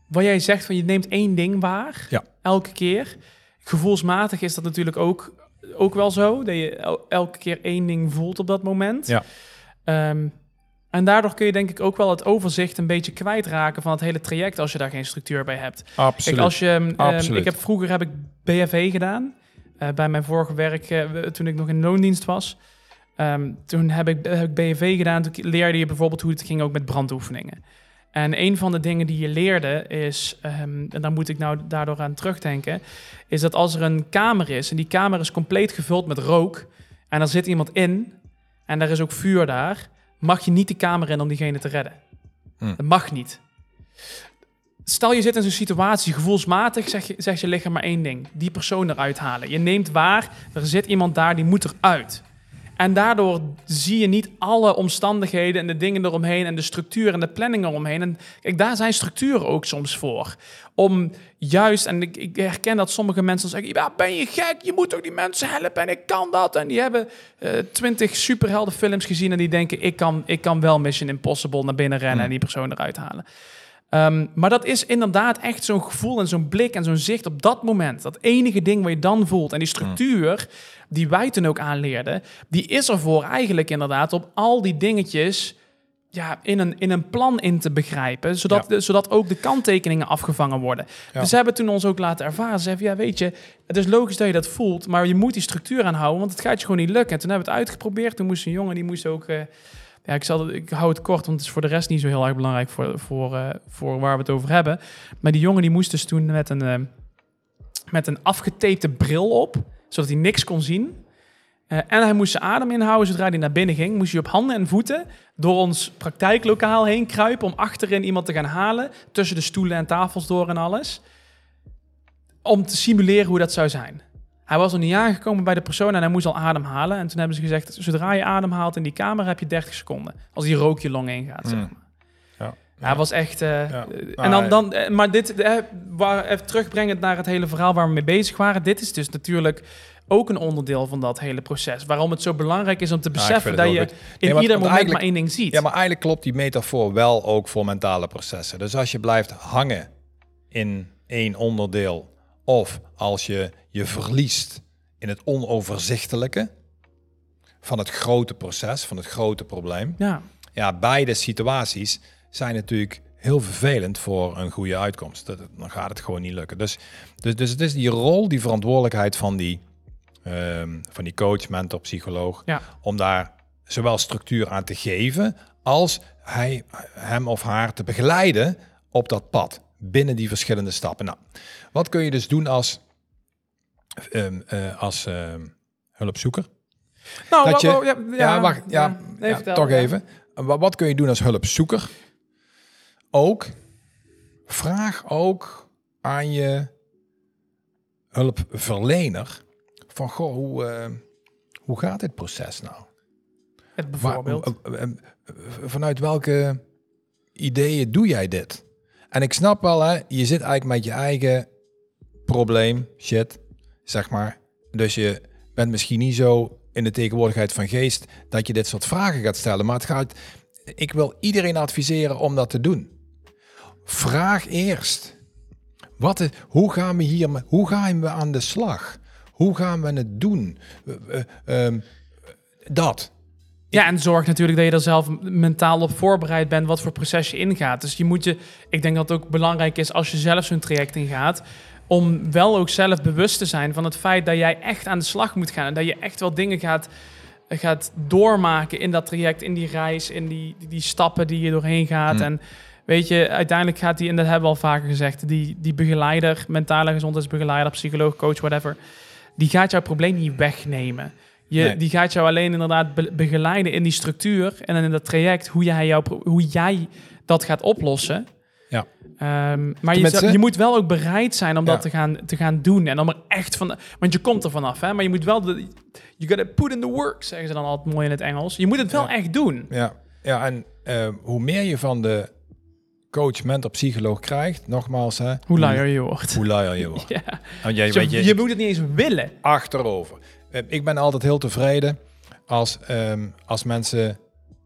wat jij zegt van je neemt één ding waar, Ja. elke keer. Gevoelsmatig is dat natuurlijk ook, ook wel zo, dat je el- elke keer één ding voelt op dat moment. Ja. Ehm, en daardoor kun je denk ik ook wel het overzicht een beetje kwijtraken van het hele traject als je daar geen structuur bij hebt. Absoluut. Kijk, als je, ehm, ik heb vroeger heb ik BFV gedaan. eh, bij mijn vorige werk, eh, toen ik nog in loondienst was. Ehm, toen heb ik, heb ik BFV gedaan. Toen leerde je bijvoorbeeld hoe het ging ook met brandoefeningen. En een van de dingen die je leerde is, ehm, en daar moet ik nou daardoor aan terugdenken, is dat als er een kamer is en die kamer is compleet gevuld met rook en er zit iemand in en er is ook vuur daar, mag je niet de kamer in om diegene te redden. Hm. Dat mag niet. Stel je zit in zo'n situatie, gevoelsmatig zeg je, zegt je lichaam maar één ding. Die persoon eruit halen. Je neemt waar, er zit iemand daar, die moet eruit. En daardoor zie je niet alle omstandigheden en de dingen eromheen en de structuur en de planning eromheen. En kijk, daar zijn structuren ook soms voor. Om juist, en ik, ik herken dat sommige mensen zeggen, ja, ben je gek? Je moet toch die mensen helpen en ik kan dat. En die hebben eh, twintig superheldenfilms gezien en die denken, ik kan, ik kan wel Mission Impossible naar binnen rennen Hmm. en die persoon eruit halen. Ehm, maar dat is inderdaad echt zo'n gevoel en zo'n blik en zo'n zicht op dat moment. Dat enige ding wat je dan voelt. En die structuur die wij toen ook aanleerden, die is ervoor eigenlijk inderdaad om al die dingetjes ja, in, een, in een plan in te begrijpen. Zodat, de- zodat ook de kanttekeningen afgevangen worden. Ja. Dus ze hebben toen ons ook laten ervaren. Ze zeggen, ja weet je, het is logisch dat je dat voelt, maar je moet die structuur aanhouden, want het gaat je gewoon niet lukken. En toen hebben we het uitgeprobeerd. Toen moest een jongen, die moest ook... eh, ja, ik, zal, ik hou het kort, want het is voor de rest niet zo heel erg belangrijk voor, voor, eh, voor waar we het over hebben. Maar die jongen die moest dus toen met een, eh, met een afgetapte bril op, zodat hij niks kon zien. Eh, en hij moest zijn adem inhouden zodra hij naar binnen ging. Moest hij op handen en voeten door ons praktijklokaal heen kruipen om achterin iemand te gaan halen. Tussen de stoelen en tafels door en alles. Om te simuleren hoe dat zou zijn. Hij was nog niet aangekomen bij de persoon en hij moest al ademhalen. En toen hebben ze gezegd, zodra je ademhaalt in die kamer heb je 30 seconden. Als die rook je long ingaat, zeg Mm. maar. Ja. Ja, hij was echt... eh, Ja. eh, en dan, hij- dan, eh, maar dit, eh, waar, even terugbrengend naar het hele verhaal waar we mee bezig waren. Dit is dus natuurlijk ook een onderdeel van dat hele proces. Waarom het zo belangrijk is om te beseffen dat je in. Nee, ieder moment maar één ding ziet. Ja, maar eigenlijk klopt die metafoor wel ook voor mentale processen. Dus als je blijft hangen in één onderdeel, of als je je verliest in het onoverzichtelijke van het grote proces, van het grote probleem. ja. Ja, beide situaties zijn natuurlijk heel vervelend voor een goede uitkomst. Dan gaat het gewoon niet lukken. Dus, dus, dus het is die rol, die verantwoordelijkheid van die, ehm, van die coach, mentor, psycholoog, Ja. om daar zowel structuur aan te geven als hij, hem of haar te begeleiden op dat pad binnen die verschillende stappen. Nou, wat kun je dus doen als, ehm, eh, als ehm, hulpzoeker? Nou, Dat je- ja, Ja, wacht, ja, nee, ja, vertel, toch even. Wat, wat kun je doen als hulpzoeker? Ook, vraag ook aan je hulpverlener van, goh, hoe, eh, hoe gaat dit proces nou? Het bijvoorbeeld. eh, eh, vanuit welke ideeën doe jij dit? En ik snap wel, hè, je zit eigenlijk met je eigen probleem, shit, zeg maar. Dus je bent misschien niet zo in de tegenwoordigheid van geest dat je dit soort vragen gaat stellen. Maar het gaat, ik wil iedereen adviseren om dat te doen. Vraag eerst. Wat is, hoe gaan we hier, hoe gaan we aan de slag? Hoe gaan we het doen? Eh, eh, ehm, dat. Ja, en zorg natuurlijk dat je er zelf mentaal op voorbereid bent wat voor proces je ingaat. Dus je moet je, ik denk dat het ook belangrijk is als je zelf zo'n traject ingaat, om wel ook zelf bewust te zijn van het feit dat jij echt aan de slag moet gaan. En dat je echt wel dingen gaat, gaat doormaken in dat traject, in die reis, in die, die, die stappen die je doorheen gaat. Mm. En weet je, uiteindelijk gaat die, en dat hebben we al vaker gezegd, die, die begeleider, mentale gezondheidsbegeleider, psycholoog, coach, whatever, die gaat jouw probleem niet wegnemen. Je, Nee. Die gaat jou alleen inderdaad be- begeleiden in die structuur en in dat traject hoe jij, pro- hoe jij dat gaat oplossen. Ja. Ehm, maar je, zou- je moet wel ook bereid zijn om Ja. dat te gaan, te gaan doen. En om er echt van... Want je komt er vanaf, hè. Maar je moet wel... De, you gotta put in the work, zeggen ze dan altijd mooi in het Engels. Je moet het wel Ja. echt doen. Ja, ja en eh, hoe meer je van de coach, mentor, psycholoog krijgt, nogmaals, hè, Hoe luier je wordt. hoe luier je wordt. Ja. Want jij, Je, weet je, je moet het niet eens willen. achterover. Eh, Ik ben altijd heel tevreden als, ehm, als mensen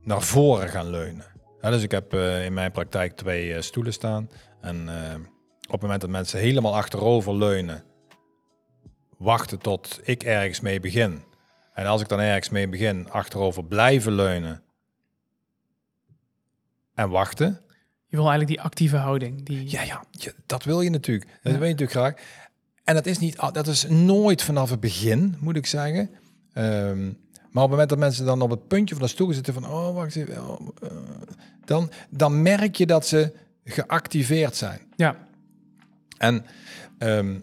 naar voren gaan leunen. Ja, dus ik heb eh, in mijn praktijk twee eh, stoelen staan. En eh, op het moment dat mensen helemaal achterover leunen, wachten tot ik ergens mee begin. En als ik dan ergens mee begin, achterover blijven leunen en wachten. Je wil eigenlijk die actieve houding. Die... Ja, ja, dat wil je natuurlijk. Dat wil je natuurlijk graag. En dat is, niet, dat is nooit vanaf het begin, moet ik zeggen. Ehm, maar op het moment dat mensen dan op het puntje van de stoel zitten van... Oh, wacht even. oh, eh, dan, dan merk je dat ze geactiveerd zijn. ja. En ehm,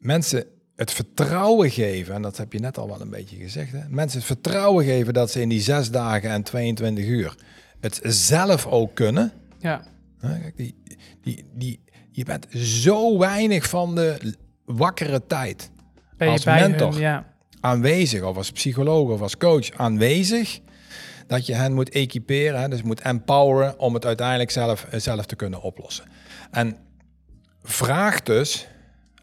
mensen het vertrouwen geven, en dat heb je net al wel een beetje gezegd, hè? mensen het vertrouwen geven dat ze in die zes dagen en 22 uur het zelf ook kunnen. ja. Kijk, die, die, die, je bent zo weinig van de wakkere tijd Ben je Als bij mentor. hun, ja. Aanwezig, of als psycholoog of als coach aanwezig, dat je hen moet equiperen, hè, dus moet empoweren om het uiteindelijk zelf, eh, zelf te kunnen oplossen. En vraag dus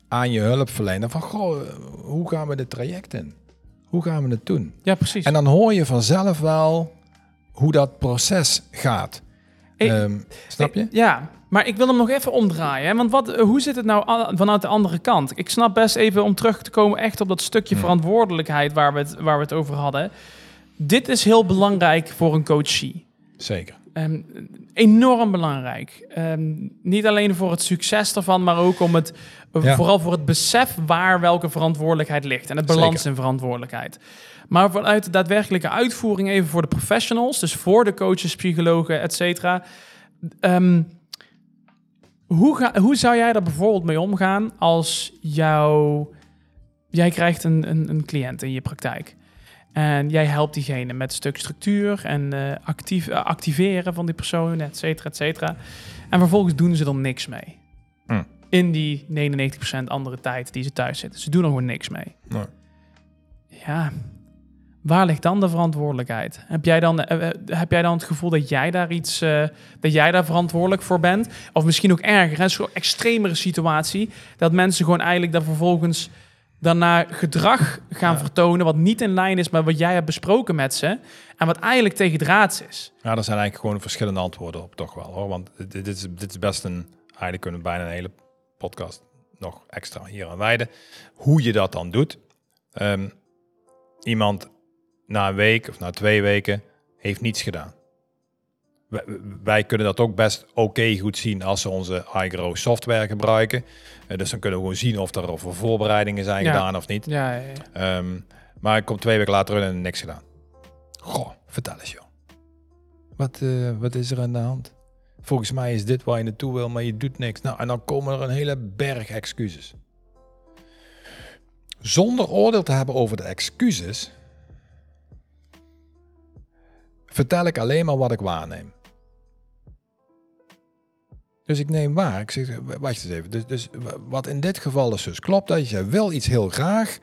aan je hulpverlener van, goh, hoe gaan we dit traject in? Hoe gaan we het doen? ja, precies. En dan hoor je vanzelf wel hoe dat proces gaat. Ik- Ehm, snap je? Ja, maar ik wil hem nog even omdraaien. Hè? Want wat, eh, hoe zit het nou vanuit de andere kant? Ik snap best even om terug te komen echt op dat stukje verantwoordelijkheid waar we, het, waar we het over hadden. Dit is heel belangrijk voor een coachie. Zeker. Ehm, enorm belangrijk. Ehm, niet alleen voor het succes ervan, maar ook om het, Ja. vooral voor het besef waar welke verantwoordelijkheid ligt en het balans Zeker. in verantwoordelijkheid. Maar vanuit de daadwerkelijke uitvoering, even voor de professionals, dus voor de coaches, psychologen, et cetera. ehm, hoe, ga, hoe zou jij daar bijvoorbeeld mee omgaan als jouw, jij krijgt een, een, een cliënt in je praktijk? En jij helpt diegene met een stuk structuur en eh, actief, eh, activeren van die persoon, et cetera, et cetera. En vervolgens doen ze er niks mee. Hm. In die 99% andere tijd die ze thuis zitten. Ze doen er gewoon niks mee. Nee. Ja, waar ligt dan de verantwoordelijkheid? Heb jij dan, eh, eh, heb jij dan het gevoel dat jij daar iets, eh, dat jij daar verantwoordelijk voor bent? Of misschien ook erger, hè, zo'n extremere situatie, dat mensen gewoon eigenlijk daar vervolgens daarna gedrag gaan Ja. vertonen wat niet in lijn is met wat jij hebt besproken met ze en wat eigenlijk tegen draads is. Ja, er zijn eigenlijk gewoon verschillende antwoorden op, toch wel hoor. Want dit, dit, is, dit is best een. Eigenlijk kunnen we bijna een hele podcast nog extra hier aan wijden. Hoe je dat dan doet. Ehm, iemand na een week of na twee weken heeft niets gedaan. Wij, wij kunnen dat ook best oké goed zien als ze onze iGrow software gebruiken. Eh, dus dan kunnen we gewoon zien of er of er voorbereidingen zijn Ja. gedaan of niet. Ja, ja, ja. Ehm, maar ik kom twee weken later in en niks gedaan. Goh, vertel eens joh. Wat, eh, wat is er aan de hand? Volgens mij is dit waar je naartoe wil, maar je doet niks. Nou, en dan komen er een hele berg excuses. Zonder oordeel te hebben over de excuses, vertel ik alleen maar wat ik waarneem. Dus ik neem waar. Ik zeg, wacht eens even. Dus, dus wat in dit geval is dus, klopt dat je wil iets heel graag.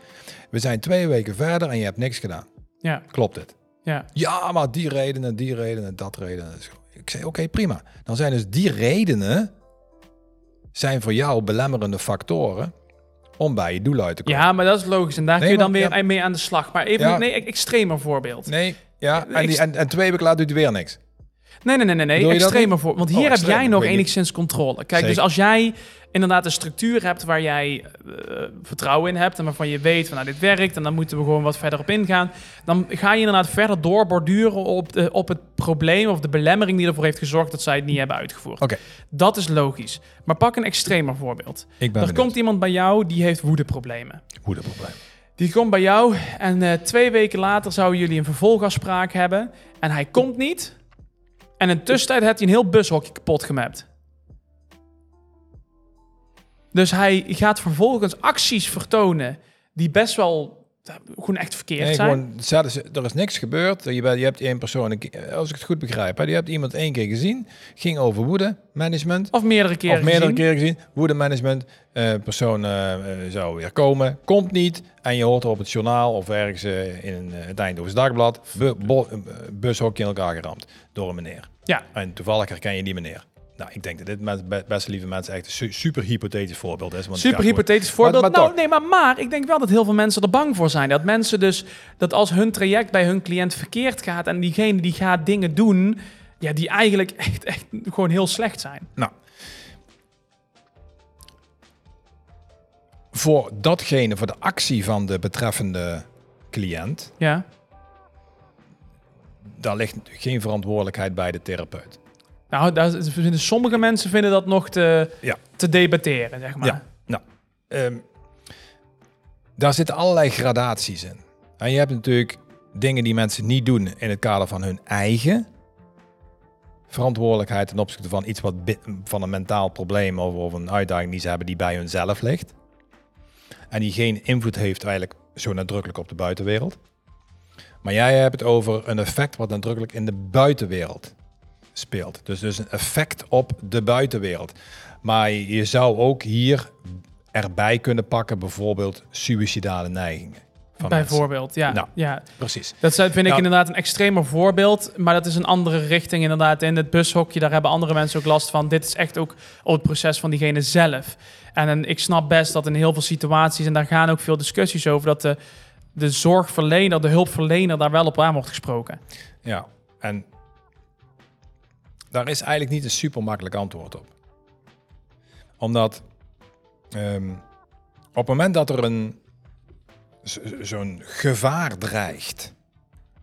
We zijn twee weken verder en je hebt niks gedaan. ja, Klopt het? ja. Ja, maar die redenen, die redenen, dat redenen. Ik zei, oké, prima. Dan zijn dus die redenen zijn voor jou belemmerende factoren om bij je doel uit te komen. ja, maar dat is logisch en daar Nee, kun je dan maar- weer ja. mee aan de slag. Maar even Ja. nee, extremer voorbeeld. Nee, ja, en, die, en, en twee weken later doet hij weer niks. Nee, nee, nee, nee, nee. Extremer niet? voor. Want Oh, hier heb jij nog enigszins controle. Kijk, dus als jij inderdaad een structuur hebt waar jij eh, vertrouwen in hebt en waarvan je weet van nou dit werkt en dan moeten we gewoon wat verder op ingaan, dan ga je inderdaad verder doorborduren op, de, op het probleem of de belemmering die ervoor heeft gezorgd dat zij het niet hebben uitgevoerd. Dat is logisch. Maar pak een extremer voorbeeld. Ik ben Er benieuwd. komt iemand bij jou die heeft woedeproblemen. Probleem. Die komt bij jou en eh, twee weken later zouden jullie een vervolgafspraak hebben. En hij komt niet. En in tussentijd heeft hij een heel bushokje kapot gemapt. Dus hij gaat vervolgens acties vertonen die best wel eh, gewoon echt verkeerd Nee, zijn. gewoon, er is niks gebeurd. Je, bent, je hebt één persoon, als ik het goed begrijp, hè, je hebt iemand één keer gezien, ging over woede management. Of meerdere keren of meerdere gezien. keren gezien. Woede management. eh persoon eh, zou weer komen. Komt niet. En je hoort op het journaal of ergens in het Eindhoven's Dagblad. Bu bushokje in elkaar geramd door een meneer. Ja. En toevallig herken je die meneer. Nou, ik denk dat dit met be- beste lieve mensen echt een su- super hypothetisch voorbeeld is. Want Super hypothetisch voorbeeld. maar nou, nee, maar, maar ik denk wel dat heel veel mensen er bang voor zijn. Dat mensen dus, dat als hun traject bij hun cliënt verkeerd gaat en diegene die gaat dingen doen, ja, die eigenlijk echt, echt gewoon heel slecht zijn. Nou, voor datgene, voor de actie van de betreffende cliënt, Ja, daar ligt geen verantwoordelijkheid bij de therapeut. Nou, daar vinden sommige mensen vinden dat nog te, Ja. te debatteren, zeg maar. Ja, nou, ehm, daar zitten allerlei gradaties in. En je hebt natuurlijk dingen die mensen niet doen in het kader van hun eigen verantwoordelijkheid ten opzichte van iets wat van een mentaal probleem of, of een uitdaging die ze hebben die bij hunzelf ligt. En die geen invloed heeft eigenlijk zo nadrukkelijk op de buitenwereld. Maar jij hebt het over een effect wat nadrukkelijk in de buitenwereld speelt. Dus, dus een effect op de buitenwereld. Maar je zou ook hier erbij kunnen pakken bijvoorbeeld suïcidale neigingen. Mensen. Bijvoorbeeld, ja. Nou. ja. Precies. Dat vind ik Nou- inderdaad een extremer voorbeeld, maar dat is een andere richting inderdaad. In het bushokje, daar hebben andere mensen ook last van. Dit is echt ook op het proces van diegene zelf. En, en ik snap best dat in heel veel situaties, en daar gaan ook veel discussies over, dat de, de zorgverlener, de hulpverlener daar wel op aan wordt gesproken. Ja, en daar is eigenlijk niet een super makkelijk antwoord op. Omdat ehm, op het moment dat er een zo'n gevaar dreigt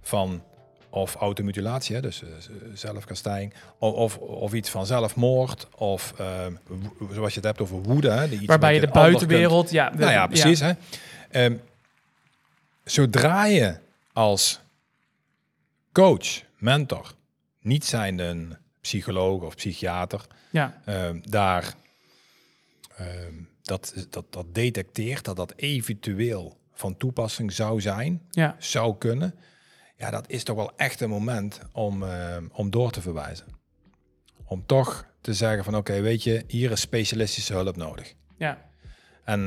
van of automutilatie, dus eh, z- zelfkastijding, of, of, of iets van zelfmoord, of ehm, zoals je het hebt over woede, hè, die iets Waarbij je de kunt- buitenwereld, ja, de- nou ja, precies. Hè? Ehm, zodra je als coach, mentor, niet zijnde een psycholoog of psychiater, Ja, ehm, daar ehm, dat, dat, dat detecteert, dat dat eventueel van toepassing zou zijn, ja, zou kunnen, ja, dat is toch wel echt een moment om, ehm, om door te verwijzen. Om toch te zeggen van oké, weet je, hier is specialistische hulp nodig. ja. En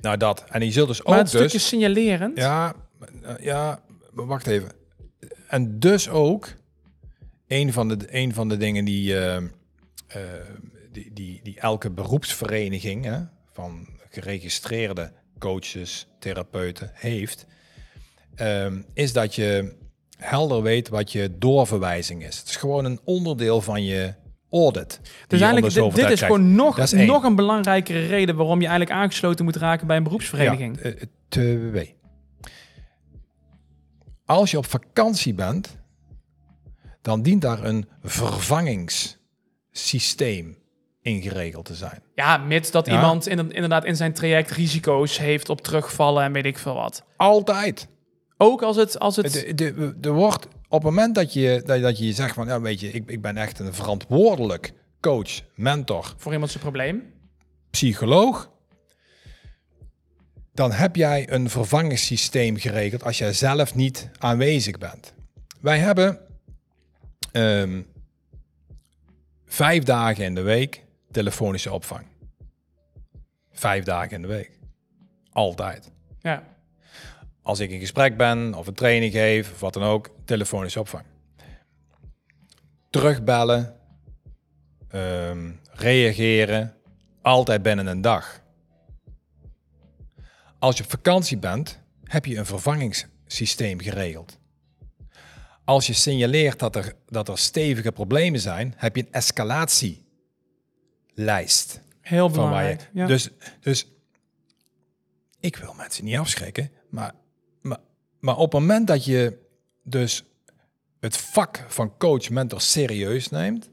nou dat. En je zult dus Maar ook het stukje dus... signalerend, Ja, ja, maar wacht even. En dus ook een van de, een van de dingen die, eh, eh, die, die, die elke beroepsvereniging hè, van geregistreerde coaches, therapeuten heeft, ehm, is dat je helder weet wat je doorverwijzing is. Het is gewoon een onderdeel van je audit. Dus eigenlijk, dit, dit is gewoon nog, is nog een belangrijkere reden waarom je eigenlijk aangesloten moet raken bij een beroepsvereniging. Ja, eh, twee. Als je op vakantie bent, dan dient daar een vervangingssysteem ingeregeld te zijn. Ja, mits dat Ja. iemand in, inderdaad in zijn traject risico's heeft op terugvallen en weet ik veel wat. Altijd. Ook als het... Als het De, de, er wordt op het moment dat je, dat, dat je zegt van, ja, weet je, ik, ik ben echt een verantwoordelijk coach, mentor, voor iemand zijn probleem. psycholoog, dan heb jij een vervangingssysteem geregeld als jij zelf niet aanwezig bent. Wij hebben ehm, vijf dagen in de week telefonische opvang. Vijf dagen in de week. Altijd. Ja. Als ik in gesprek ben of een training geef of wat dan ook, telefonische opvang. Terugbellen, ehm, reageren, altijd binnen een dag. Als je op vakantie bent, heb je een vervangingssysteem geregeld. Als je signaleert dat er, dat er stevige problemen zijn, heb je een escalatielijst. Heel Van waar belangrijk. je, ja. Dus, dus ik wil mensen niet afschrikken, maar, maar, maar op het moment dat je dus het vak van coach, mentor serieus neemt,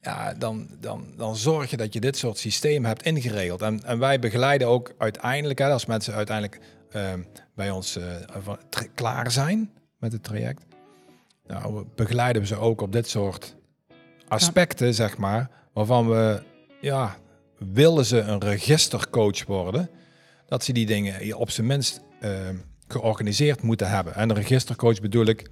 ja, dan, dan, dan zorg je dat je dit soort systemen hebt ingeregeld. En, en wij begeleiden ook uiteindelijk, hè, als mensen uiteindelijk ehm, bij ons eh, van- klaar zijn met het traject, nou, begeleiden we ze ook op dit soort aspecten, zeg maar, waarvan we, ja, willen ze een registercoach worden, dat ze die dingen op zijn minst eh, georganiseerd moeten hebben. En een registercoach bedoel ik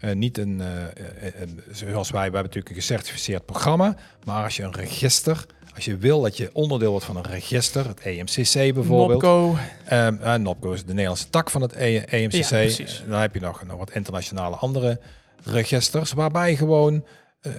eh, niet een, eh, eh, eh, zoals wij, we hebben natuurlijk een gecertificeerd programma, maar als je een register, als je wil dat je onderdeel wordt van een register, het EMCC bijvoorbeeld, Nopco. Ehm uh, NOPCO is de Nederlandse tak van het E- EMCC. Ja, precies. Dan heb je nog, nog wat internationale andere registers, waarbij gewoon eh,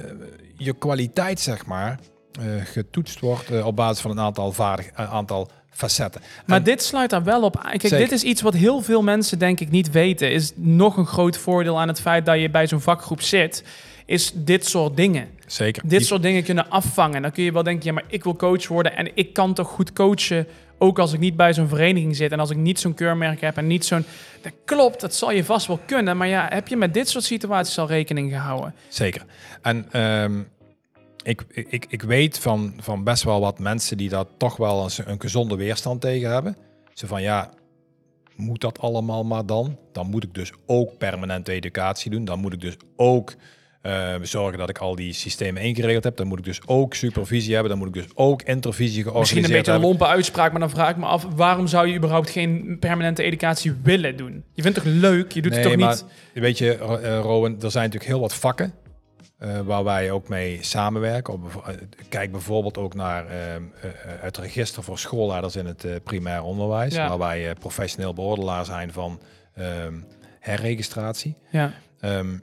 je kwaliteit, zeg maar, eh, getoetst wordt eh, op basis van een aantal, vaardig, een aantal facetten. Maar En- dit sluit daar wel op aan. Kijk, Zeker. dit is iets wat heel veel mensen denk ik niet weten. Is nog een groot voordeel aan het feit dat je bij zo'n vakgroep zit. Is dit soort dingen. Zeker. Dit Die- soort dingen kunnen afvangen. Dan kun je wel denken, ja, maar ik wil coach worden en ik kan toch goed coachen. Ook als ik niet bij zo'n vereniging zit en als ik niet zo'n keurmerk heb en niet zo'n. Dat klopt, dat zal je vast wel kunnen. Maar ja, heb je met dit soort situaties al rekening gehouden? Zeker. En ehm, ik, ik, ik weet van, van best wel wat mensen die daar toch wel eens een gezonde weerstand tegen hebben. Ze van ja, moet dat allemaal maar dan? Dan moet ik dus ook permanente educatie doen. Dan moet ik dus ook eh, zorgen dat ik al die systemen ingeregeld heb. Dan moet ik dus ook supervisie hebben. Dan moet ik dus ook intervisie georganiseerd Misschien een beetje een lompe uitspraak, maar dan vraag ik me af... waarom zou je überhaupt geen permanente educatie willen doen? Je vindt het toch leuk? Je doet het toch maar niet... Weet je, eh, Rowan, er zijn natuurlijk heel wat vakken eh, waar wij ook mee samenwerken. Kijk bijvoorbeeld ook naar het register voor schoolleiders in het primair onderwijs, Ja. waar wij professioneel beoordelaar zijn van ehm, herregistratie. Ja. Ehm,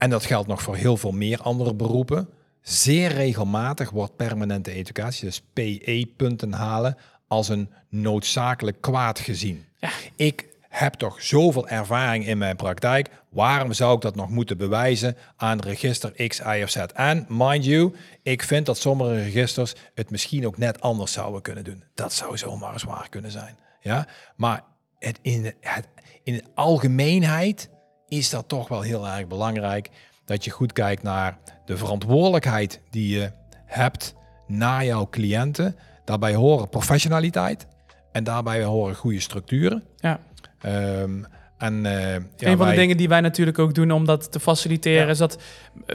en dat geldt nog voor heel veel meer andere beroepen. Zeer regelmatig wordt permanente educatie, dus PE-punten halen, als een noodzakelijk kwaad gezien. Ja. Ik heb toch zoveel ervaring in mijn praktijk. Waarom zou ik dat nog moeten bewijzen aan register X, Y of Z? En mind you, ik vind dat sommige registers het misschien ook net anders zouden kunnen doen. Dat zou zomaar eens waar kunnen zijn. Ja? Maar het in, het, in de algemeenheid is dat toch wel heel erg belangrijk dat je goed kijkt naar de verantwoordelijkheid die je hebt naar jouw cliënten. Daarbij horen professionaliteit en daarbij horen goede structuren. ja. Ehm, en, eh, ja, een van wij- de dingen die wij natuurlijk ook doen om dat te faciliteren... Ja. is dat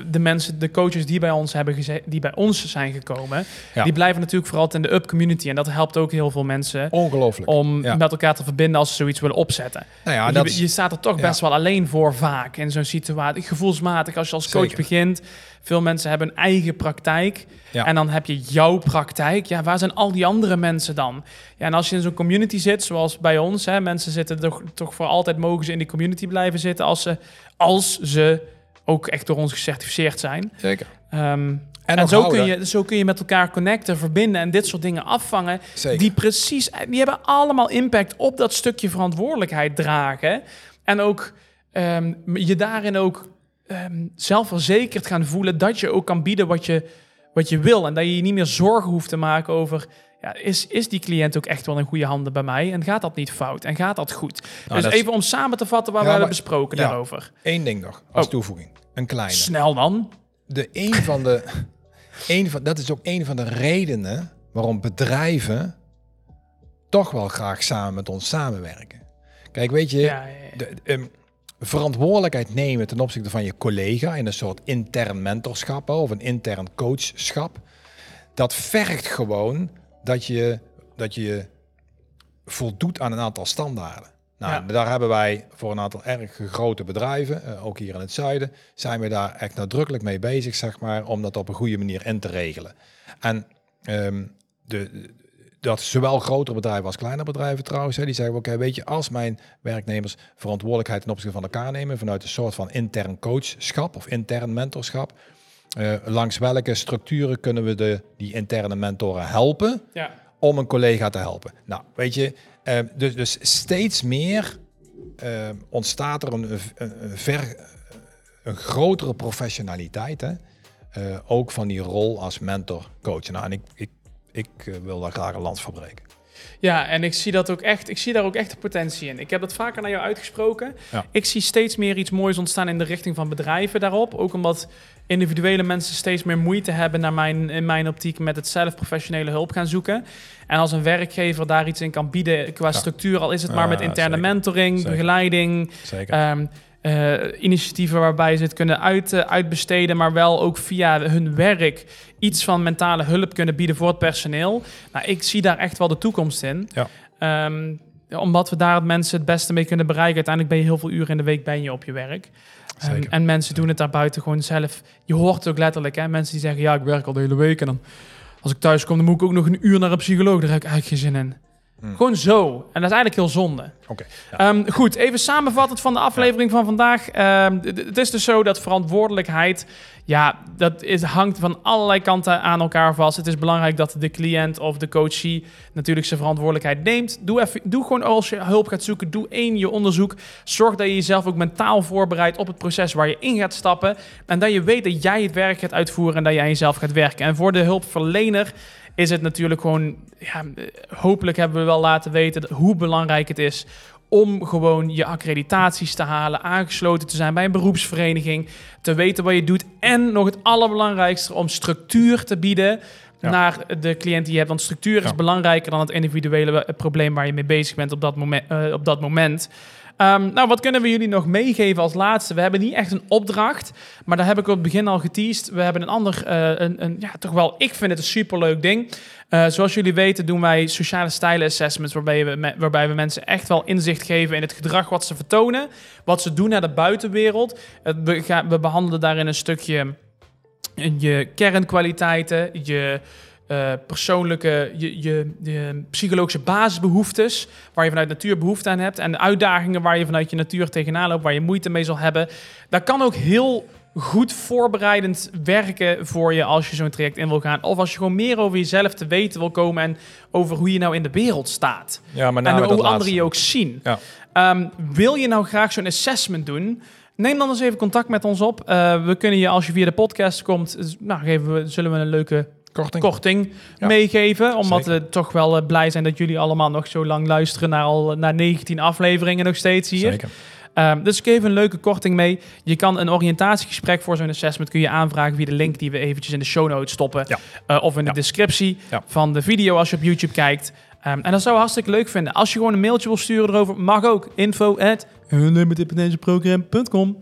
de mensen, de coaches die bij ons, hebben geze- die bij ons zijn gekomen... Ja. die blijven natuurlijk vooral in de up community. En dat helpt ook heel veel mensen... Ongelooflijk. om met elkaar te verbinden als ze zoiets willen opzetten. nou ja, Want dat je, je staat er toch best wel alleen voor vaak in zo'n situatie. Gevoelsmatig, als je als coach Zeker. begint. Veel mensen hebben een eigen praktijk. Ja. En dan heb je jouw praktijk. Ja, waar zijn al die andere mensen dan? Ja, en als je in zo'n community zit, zoals bij ons. Hè, mensen zitten toch, toch voor altijd mogen ze in die community blijven zitten. Als ze, als ze ook echt door ons gecertificeerd zijn. Zeker. Ehm, En, zo houden. kun, je, zo kun je met elkaar connecten, verbinden en dit soort dingen afvangen. Zeker. Die precies, die hebben allemaal impact op dat stukje verantwoordelijkheid dragen. En ook ehm, je daarin ook ehm, zelfverzekerd gaan voelen dat je ook kan bieden wat je, wat je wil. En dat je je niet meer zorgen hoeft te maken over. Ja, is, is die cliënt ook echt wel in goede handen bij mij? En gaat dat niet fout? En gaat dat goed? Nou, dus is- even om samen te vatten waar Ja, we hebben besproken ja. daarover. Eén ding nog, als Oh. toevoeging. Een kleine. Snel dan. de een van de, een van, dat is ook een van de redenen waarom bedrijven toch wel graag samen met ons samenwerken. Kijk, weet je, Ja, ja, ja. de, ehm, verantwoordelijkheid nemen ten opzichte van je collega in een soort intern mentorschap of een intern coachschap, dat vergt gewoon dat je, dat je voldoet aan een aantal standaarden. Nou, Ja. daar hebben wij voor een aantal erg grote bedrijven, eh, ook hier in het zuiden, zijn we daar echt nadrukkelijk mee bezig, zeg maar, om dat op een goede manier in te regelen. En ehm, de, dat zowel grotere bedrijven als kleinere bedrijven trouwens, hè, die zeggen, oké, weet je, als mijn werknemers verantwoordelijkheid ten opzichte van elkaar nemen, vanuit een soort van intern coachschap of intern mentorschap, eh, langs welke structuren kunnen we de, die interne mentoren helpen ja. om een collega te helpen. Nou, weet je, eh, dus, dus steeds meer eh, ontstaat er een, een, een, ver, een grotere professionaliteit, hè? Ook van die rol als mentor, coach. Nou, en ik, ik, ik eh, wil daar graag een lans voor breken. Ja, en ik zie dat ook echt. Ik zie daar ook echt de potentie in. Ik heb dat vaker naar jou uitgesproken. Ja. Ik zie steeds meer iets moois ontstaan in de richting van bedrijven daarop. Ook omdat individuele mensen steeds meer moeite hebben, naar mijn, in mijn optiek, met het zelf professionele hulp gaan zoeken. En als een werkgever daar iets in kan bieden qua structuur, al is het maar met interne zeker. mentoring, Zeker. begeleiding, Zeker. Ehm, eh, initiatieven waarbij ze het kunnen uit, eh, uitbesteden, maar wel ook via hun werk iets van mentale hulp kunnen bieden voor het personeel. Nou, ik zie daar echt wel de toekomst in. Ja. Ehm, omdat we daar het mensen het beste mee kunnen bereiken. Uiteindelijk ben je heel veel uren in de week ben je op je werk. Ehm, en mensen doen het daarbuiten gewoon zelf. Je hoort het ook letterlijk, hè? Mensen die zeggen, ja, ik werk al de hele week. En dan als ik thuis kom, dan moet ik ook nog een uur naar een psycholoog. Daar heb ik eigenlijk geen zin in. Gewoon zo. En dat is eigenlijk heel zonde. Oké. ja. Ehm, goed, even samenvattend van de aflevering van vandaag. Ehm, het is dus zo dat verantwoordelijkheid, ja, dat is, hangt van allerlei kanten aan elkaar vast. Het is belangrijk dat de cliënt of de coachie natuurlijk zijn verantwoordelijkheid neemt. Doe, even, doe gewoon als je hulp gaat zoeken, doe één je onderzoek. Zorg dat je jezelf ook mentaal voorbereidt op het proces waar je in gaat stappen. En dat je weet dat jij het werk gaat uitvoeren en dat jij jezelf gaat werken. En voor de hulpverlener is het natuurlijk gewoon, ja, hopelijk hebben we wel laten weten hoe belangrijk het is om gewoon je accreditaties te halen, aangesloten te zijn bij een beroepsvereniging, te weten wat je doet en nog het allerbelangrijkste om structuur te bieden Ja. naar de cliënt die je hebt. Want structuur is Ja. belangrijker dan het individuele eh, probleem waar je mee bezig bent op dat moment. eh, op dat moment. Ehm, nou, wat kunnen we jullie nog meegeven als laatste? We hebben niet echt een opdracht, maar daar heb ik op het begin al geteased. We hebben een ander, eh, een, een, ja, toch wel, ik vind het een superleuk ding. Eh, zoals jullie weten doen wij sociale stijlen assessments, waarbij we, waarbij we mensen echt wel inzicht geven in het gedrag wat ze vertonen, wat ze doen naar de buitenwereld. We, gaan, we behandelen daarin een stukje je kernkwaliteiten, je eh, persoonlijke, je, je, je psychologische basisbehoeftes, waar je vanuit natuur behoefte aan hebt, en de uitdagingen waar je vanuit je natuur tegenaan loopt, waar je moeite mee zal hebben. Dat kan ook heel goed voorbereidend werken voor je als je zo'n traject in wil gaan, of als je gewoon meer over jezelf te weten wil komen en over hoe je nou in de wereld staat. ja, maar En name hoe anderen laatste. je ook zien. Ja. Ehm, wil je nou graag zo'n assessment doen? Neem dan eens even contact met ons op. Eh, we kunnen je, als je via de podcast komt, nou, geven we, zullen we een leuke Korting. korting Ja. meegeven. Omdat Zeker. we toch wel eh, blij zijn dat jullie allemaal nog zo lang luisteren naar, al, naar 19 afleveringen nog steeds hier. Zeker. Ehm, dus ik geef een leuke korting mee. Je kan een oriëntatiegesprek voor zo'n assessment kun je aanvragen via de link die we eventjes in de show notes stoppen. Ja. Eh, of in de Ja. descriptie Ja. van de video als je op YouTube kijkt. Ehm, en dat zou ik hartstikke leuk vinden. Als je gewoon een mailtje wil sturen erover, mag ook. Info at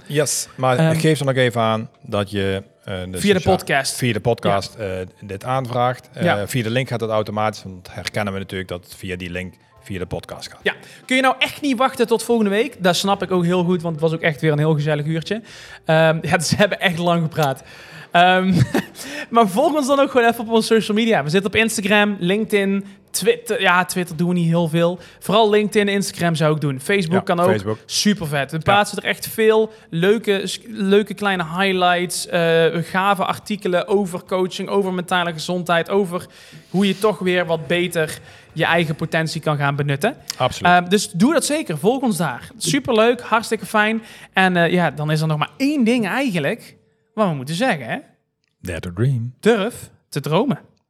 Yes, maar Ehm, geef er nog even aan dat je de Via de podcast. via de podcast eh, dit aanvraagt. Eh, Ja. Via de link gaat het automatisch, want herkennen we natuurlijk dat het via die link via de podcast gaat. Ja, kun je nou echt niet wachten tot volgende week? Dat snap ik ook heel goed, want het was ook echt weer een heel gezellig uurtje. Ehm, ja, ze hebben echt lang gepraat. Ehm, maar volg ons dan ook gewoon even op onze social media. We zitten op Instagram, LinkedIn, Twitter. Ja, Twitter doen we niet heel veel. Vooral LinkedIn en Instagram zou ik doen. Facebook Ja, kan ook. Facebook. Super vet. We plaatsen er echt veel leuke, leuke kleine highlights, eh, gave artikelen over coaching, over mentale gezondheid, over hoe je toch weer wat beter je eigen potentie kan gaan benutten. Absoluut. Uh, dus doe dat zeker. Volg ons daar. Superleuk, hartstikke fijn. En uh, ja, dan is er nog maar één ding eigenlijk wat we moeten zeggen. Hè? Dare to dream. Durf te dromen.